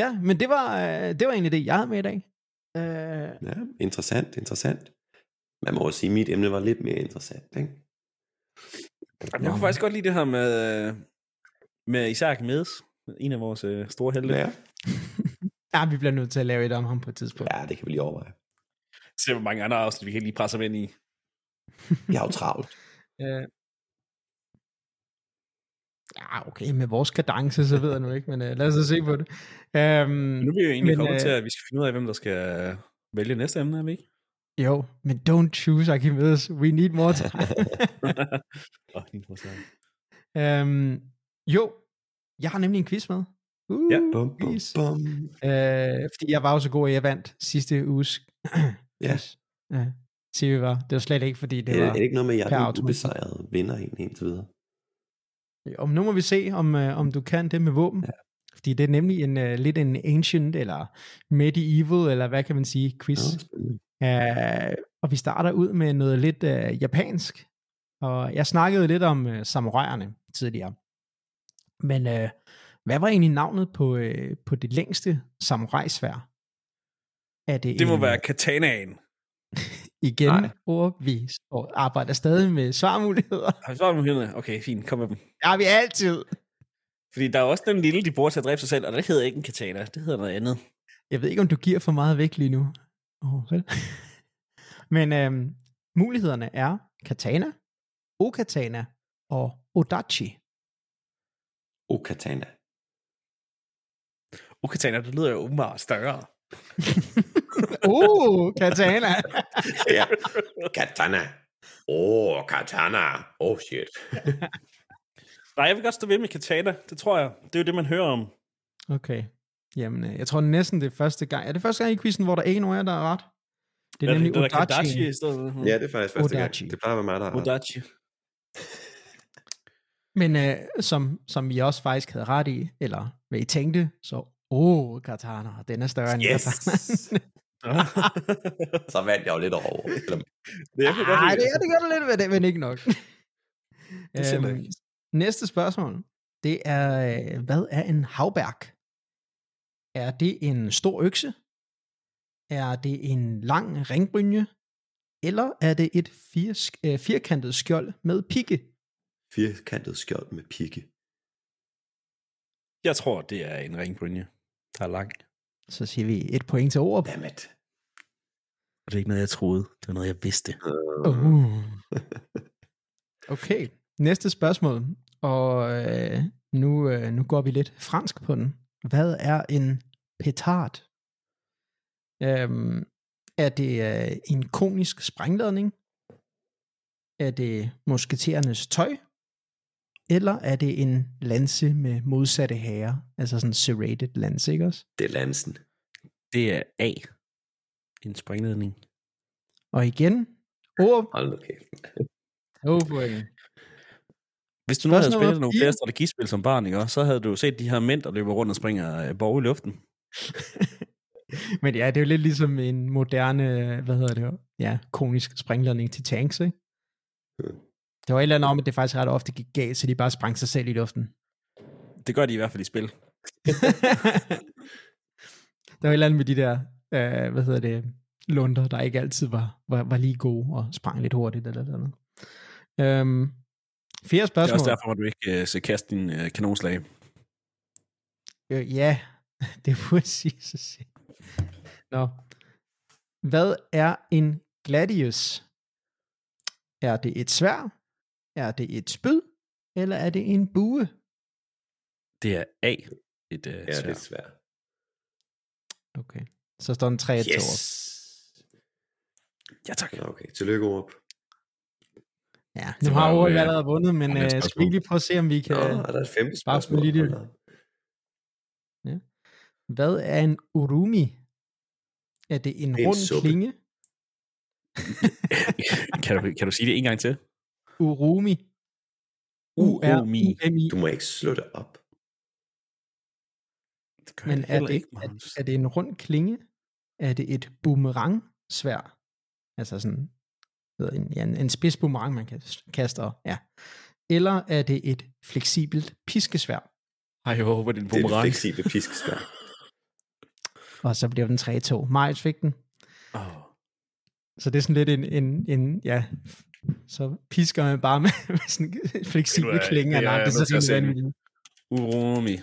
Speaker 2: ja, men det var, øh, det var egentlig det, jeg havde med i dag. Øh,
Speaker 4: Ja, interessant, interessant. Man må også sige, at mit emne var lidt mere interessant, ikke?
Speaker 3: Jamen, Jeg kunne faktisk godt lide det her med, øh, med Isaac Medes. En af vores øh, store helte.
Speaker 4: Ja,
Speaker 2: ja, vi bliver nødt til at lave et om ham på et tidspunkt.
Speaker 4: ja, det kan vi lige overveje.
Speaker 3: Se, hvor mange andre afsnit, vi kan lige presse ham ind i.
Speaker 4: Jeg har jo travlt.
Speaker 2: Øh, ja, okay, med vores kadence, så ved jeg nu ikke, men uh, lad os se på det. Um,
Speaker 3: Men nu er vi jo egentlig
Speaker 2: Men,
Speaker 3: kommet
Speaker 2: øh,
Speaker 3: til, at vi skal finde ud af, hvem der skal vælge næste emne, er vi ikke?
Speaker 2: jo, men don't choose Archimedes, we need more time.
Speaker 3: Åh, din forstand.
Speaker 2: um, jo, jeg har nemlig en quiz med. Uh,
Speaker 3: Ja.
Speaker 4: Bum, bum, bum.
Speaker 2: Uh, fordi jeg var jo så god, at jeg vandt sidste uges quiz. Ja, vi var. Det var slet ikke, fordi det
Speaker 4: Er, er
Speaker 2: var...
Speaker 4: det ikke noget med, at jeg er ubesejrede vinder egentlig indtil videre?
Speaker 2: Om nu må vi se, om, øh, om du kan det med våben. Ja. Fordi det er nemlig en uh, lidt en ancient, eller medieval, eller hvad kan man sige, quiz. Ja, uh, og vi starter ud med noget lidt uh, japansk. Og jeg snakkede lidt om uh, samuraierne tidligere. Men uh, hvad var egentlig navnet på, uh, på det længste samurajsvær?
Speaker 3: Er det, det må en, være katanaen.
Speaker 2: Igen, overvis, og arbejder stadig med svarmuligheder.
Speaker 3: Har vi svarmuligheder? Okay, fint, kom med dem.
Speaker 2: Ja, vi altid.
Speaker 3: Fordi der er også den lille, de bruger til at dræbe sig selv, og det hedder ikke en katana, det hedder noget andet.
Speaker 2: Jeg ved ikke, om du giver for meget væk lige nu. Oh, vel? Men øhm, mulighederne er katana, okatana og odachi.
Speaker 4: Okatana.
Speaker 3: Okatana, det lyder jo åbenbart større.
Speaker 2: uh, katana.
Speaker 4: ja, katana. Åh, oh, katana. Oh shit.
Speaker 3: Nej, jeg vil godt stå ved med katana. Det tror jeg. Det er jo det, man hører om.
Speaker 2: Okay. Jamen, øh, jeg tror næsten det er første gang. Er det første gang i quizzen, hvor der er en af jer, der er ret?
Speaker 3: Det er ja, nemlig det, Odachi. Odachi i stedet.
Speaker 4: Ja, det er faktisk første Odachi. gang. Det plejer at være mig, der er
Speaker 3: Odachi.
Speaker 2: Men øh, som, som vi også faktisk havde ret i, eller hvad I tænkte, så, åh, oh, katana, den er større end
Speaker 4: yes.
Speaker 2: katana.
Speaker 4: så vandt jeg jo lidt over.
Speaker 2: det, jeg Ej, det, det gør du lidt, men, men ikke nok. det øhm, Næste spørgsmål, det er, øh, hvad er en havbærk? Er det en stor økse? Er det en lang ringbrynje? Eller er det et fir, øh, firkantet skjold med pigge?
Speaker 4: Firkantet skjold med pigge.
Speaker 3: Jeg tror, det er en ringbrynje, der er lang.
Speaker 2: Så siger vi et point til ord.
Speaker 3: Dammit. Det er ikke noget, jeg troede. Det var noget, jeg vidste.
Speaker 2: Uh. Okay. Næste spørgsmål, og øh, nu, øh, nu går vi lidt fransk på den. Hvad er en petard? Øhm, er det øh, en konisk sprængladning? Er det musketerernes tøj? Eller er det en lanse med modsatte herre? Altså sådan en serrated lanse, ikke også?
Speaker 4: Det er lansen.
Speaker 3: Det er A. En sprængladning.
Speaker 2: Og igen, ord.
Speaker 4: Hold kæft.
Speaker 2: Oh, point.
Speaker 3: Hvis du nu havde spillet nogle flere strategispil som barn, ikke, så havde du set de her mænd, der løber rundt og springer øh, borg i luften.
Speaker 2: Men ja, det er jo lidt ligesom en moderne, hvad hedder det, ja, konisk springladning til tanks, ikke? Det var et eller andet om, at det faktisk ret ofte gik galt, så de bare sprang sig selv i luften.
Speaker 3: Det gør de i hvert fald i spil.
Speaker 2: der var et eller andet med de der, øh, hvad hedder det, lunder, der ikke altid var, var, var lige gode og sprang lidt hurtigt eller eller andet. Øhm, Fjerde spørgsmål.
Speaker 3: Det er også derfor, at du ikke uh, se kaste din uh, kanonslag.
Speaker 2: Øh, ja, det er præcis. Nå. Hvad er en gladius? Er det et svær? Er det et spyd? Eller er det en bue?
Speaker 3: Det er A. Et uh,
Speaker 4: ja, svær. det er svær.
Speaker 2: Okay. Så står den 3 yes.
Speaker 4: til
Speaker 3: Ja, tak.
Speaker 4: Okay, tillykke op.
Speaker 2: Ja, nu har Ori øh, allerede vundet, men øh, skal vi lige prøve at se, om vi kan...
Speaker 4: Nå, er der et femte spørgsmål?
Speaker 2: Lidt ja. Hvad er en urumi? Er det en, en rund suppe. klinge?
Speaker 3: kan, du, kan du sige det en gang til?
Speaker 2: Urumi.
Speaker 3: U-R-U-M-I.
Speaker 4: Du må ikke slå det op.
Speaker 2: Det Men er det, ikke, er, er det en rund klinge? Er det et boomerang svær? Altså sådan en, ja, en spids boomerang, man kan kaste, ja. Eller er det et fleksibelt piskesvær?
Speaker 3: Ej, jeg håber, det er en boomerang.
Speaker 4: Det er et fleksibelt piskesvær.
Speaker 2: og så bliver den 3-2. Miles fik den. Oh. Så det er sådan lidt en, en, en ja, så pisker man bare med, med sådan en fleksibel klinge. Ja, ja, det er så rimelig
Speaker 3: Urumi.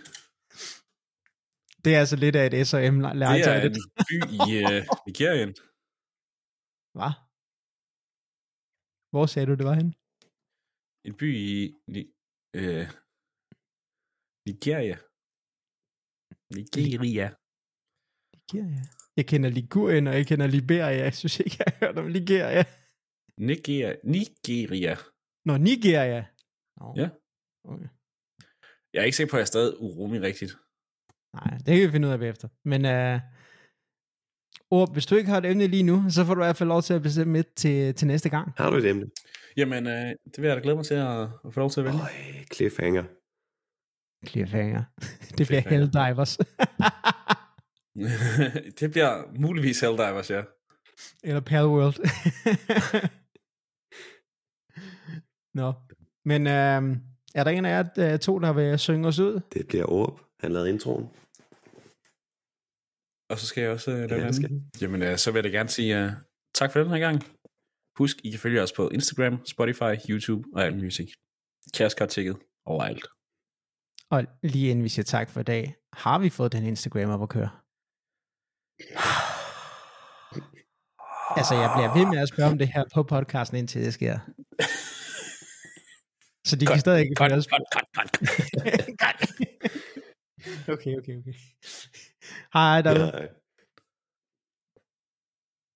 Speaker 2: Det er altså lidt af et S&M legetøj.
Speaker 3: Det er en by i uh, Nigerien.
Speaker 2: Hvad? Hvor sagde du, det var hen?
Speaker 3: En by i øh, Nigeria. Nigeria.
Speaker 2: Nigeria. Jeg kender Ligurien, og jeg kender Liberia. Jeg synes ikke, jeg har hørt om Nigeria.
Speaker 3: Nigeria. Nigeria.
Speaker 2: Nå, Nigeria.
Speaker 3: Nå. Ja. Okay. Jeg er ikke sikker på, at jeg er stadig urumi rigtigt.
Speaker 2: Nej, det kan vi finde ud af bagefter. Men uh, Or, hvis du ikke har et emne lige nu, så får du i hvert fald lov til at bestemme et til, til næste gang.
Speaker 4: Har du et emne?
Speaker 3: Jamen, øh, det vil jeg da glæde mig til at, at få lov til at vælge.
Speaker 4: Øj, cliffhanger.
Speaker 2: Cliffhanger. Det bliver. Helldivers.
Speaker 3: det bliver muligvis Helldivers, ja.
Speaker 2: Eller Palworld. Nå. Men øhm, er der en af jer øh, to, der vil synge os ud?
Speaker 4: Det bliver Orb. Han lavede introen.
Speaker 3: Og så skal jeg også uh, lave
Speaker 4: Ja, skal.
Speaker 3: Jamen, uh, så vil jeg da gerne sige uh, tak for den her gang. Husk, I kan følge os på Instagram, Spotify, YouTube og alt music. Kæreskart overalt.
Speaker 2: Og lige inden vi siger tak for i dag, har vi fået den Instagram op at køre? Altså, jeg bliver ved med at spørge om det her på podcasten, indtil det sker. Så de kan stadig ikke
Speaker 3: cut, cut, cut.
Speaker 2: okay, okay, okay. Hej derude.
Speaker 4: Ja,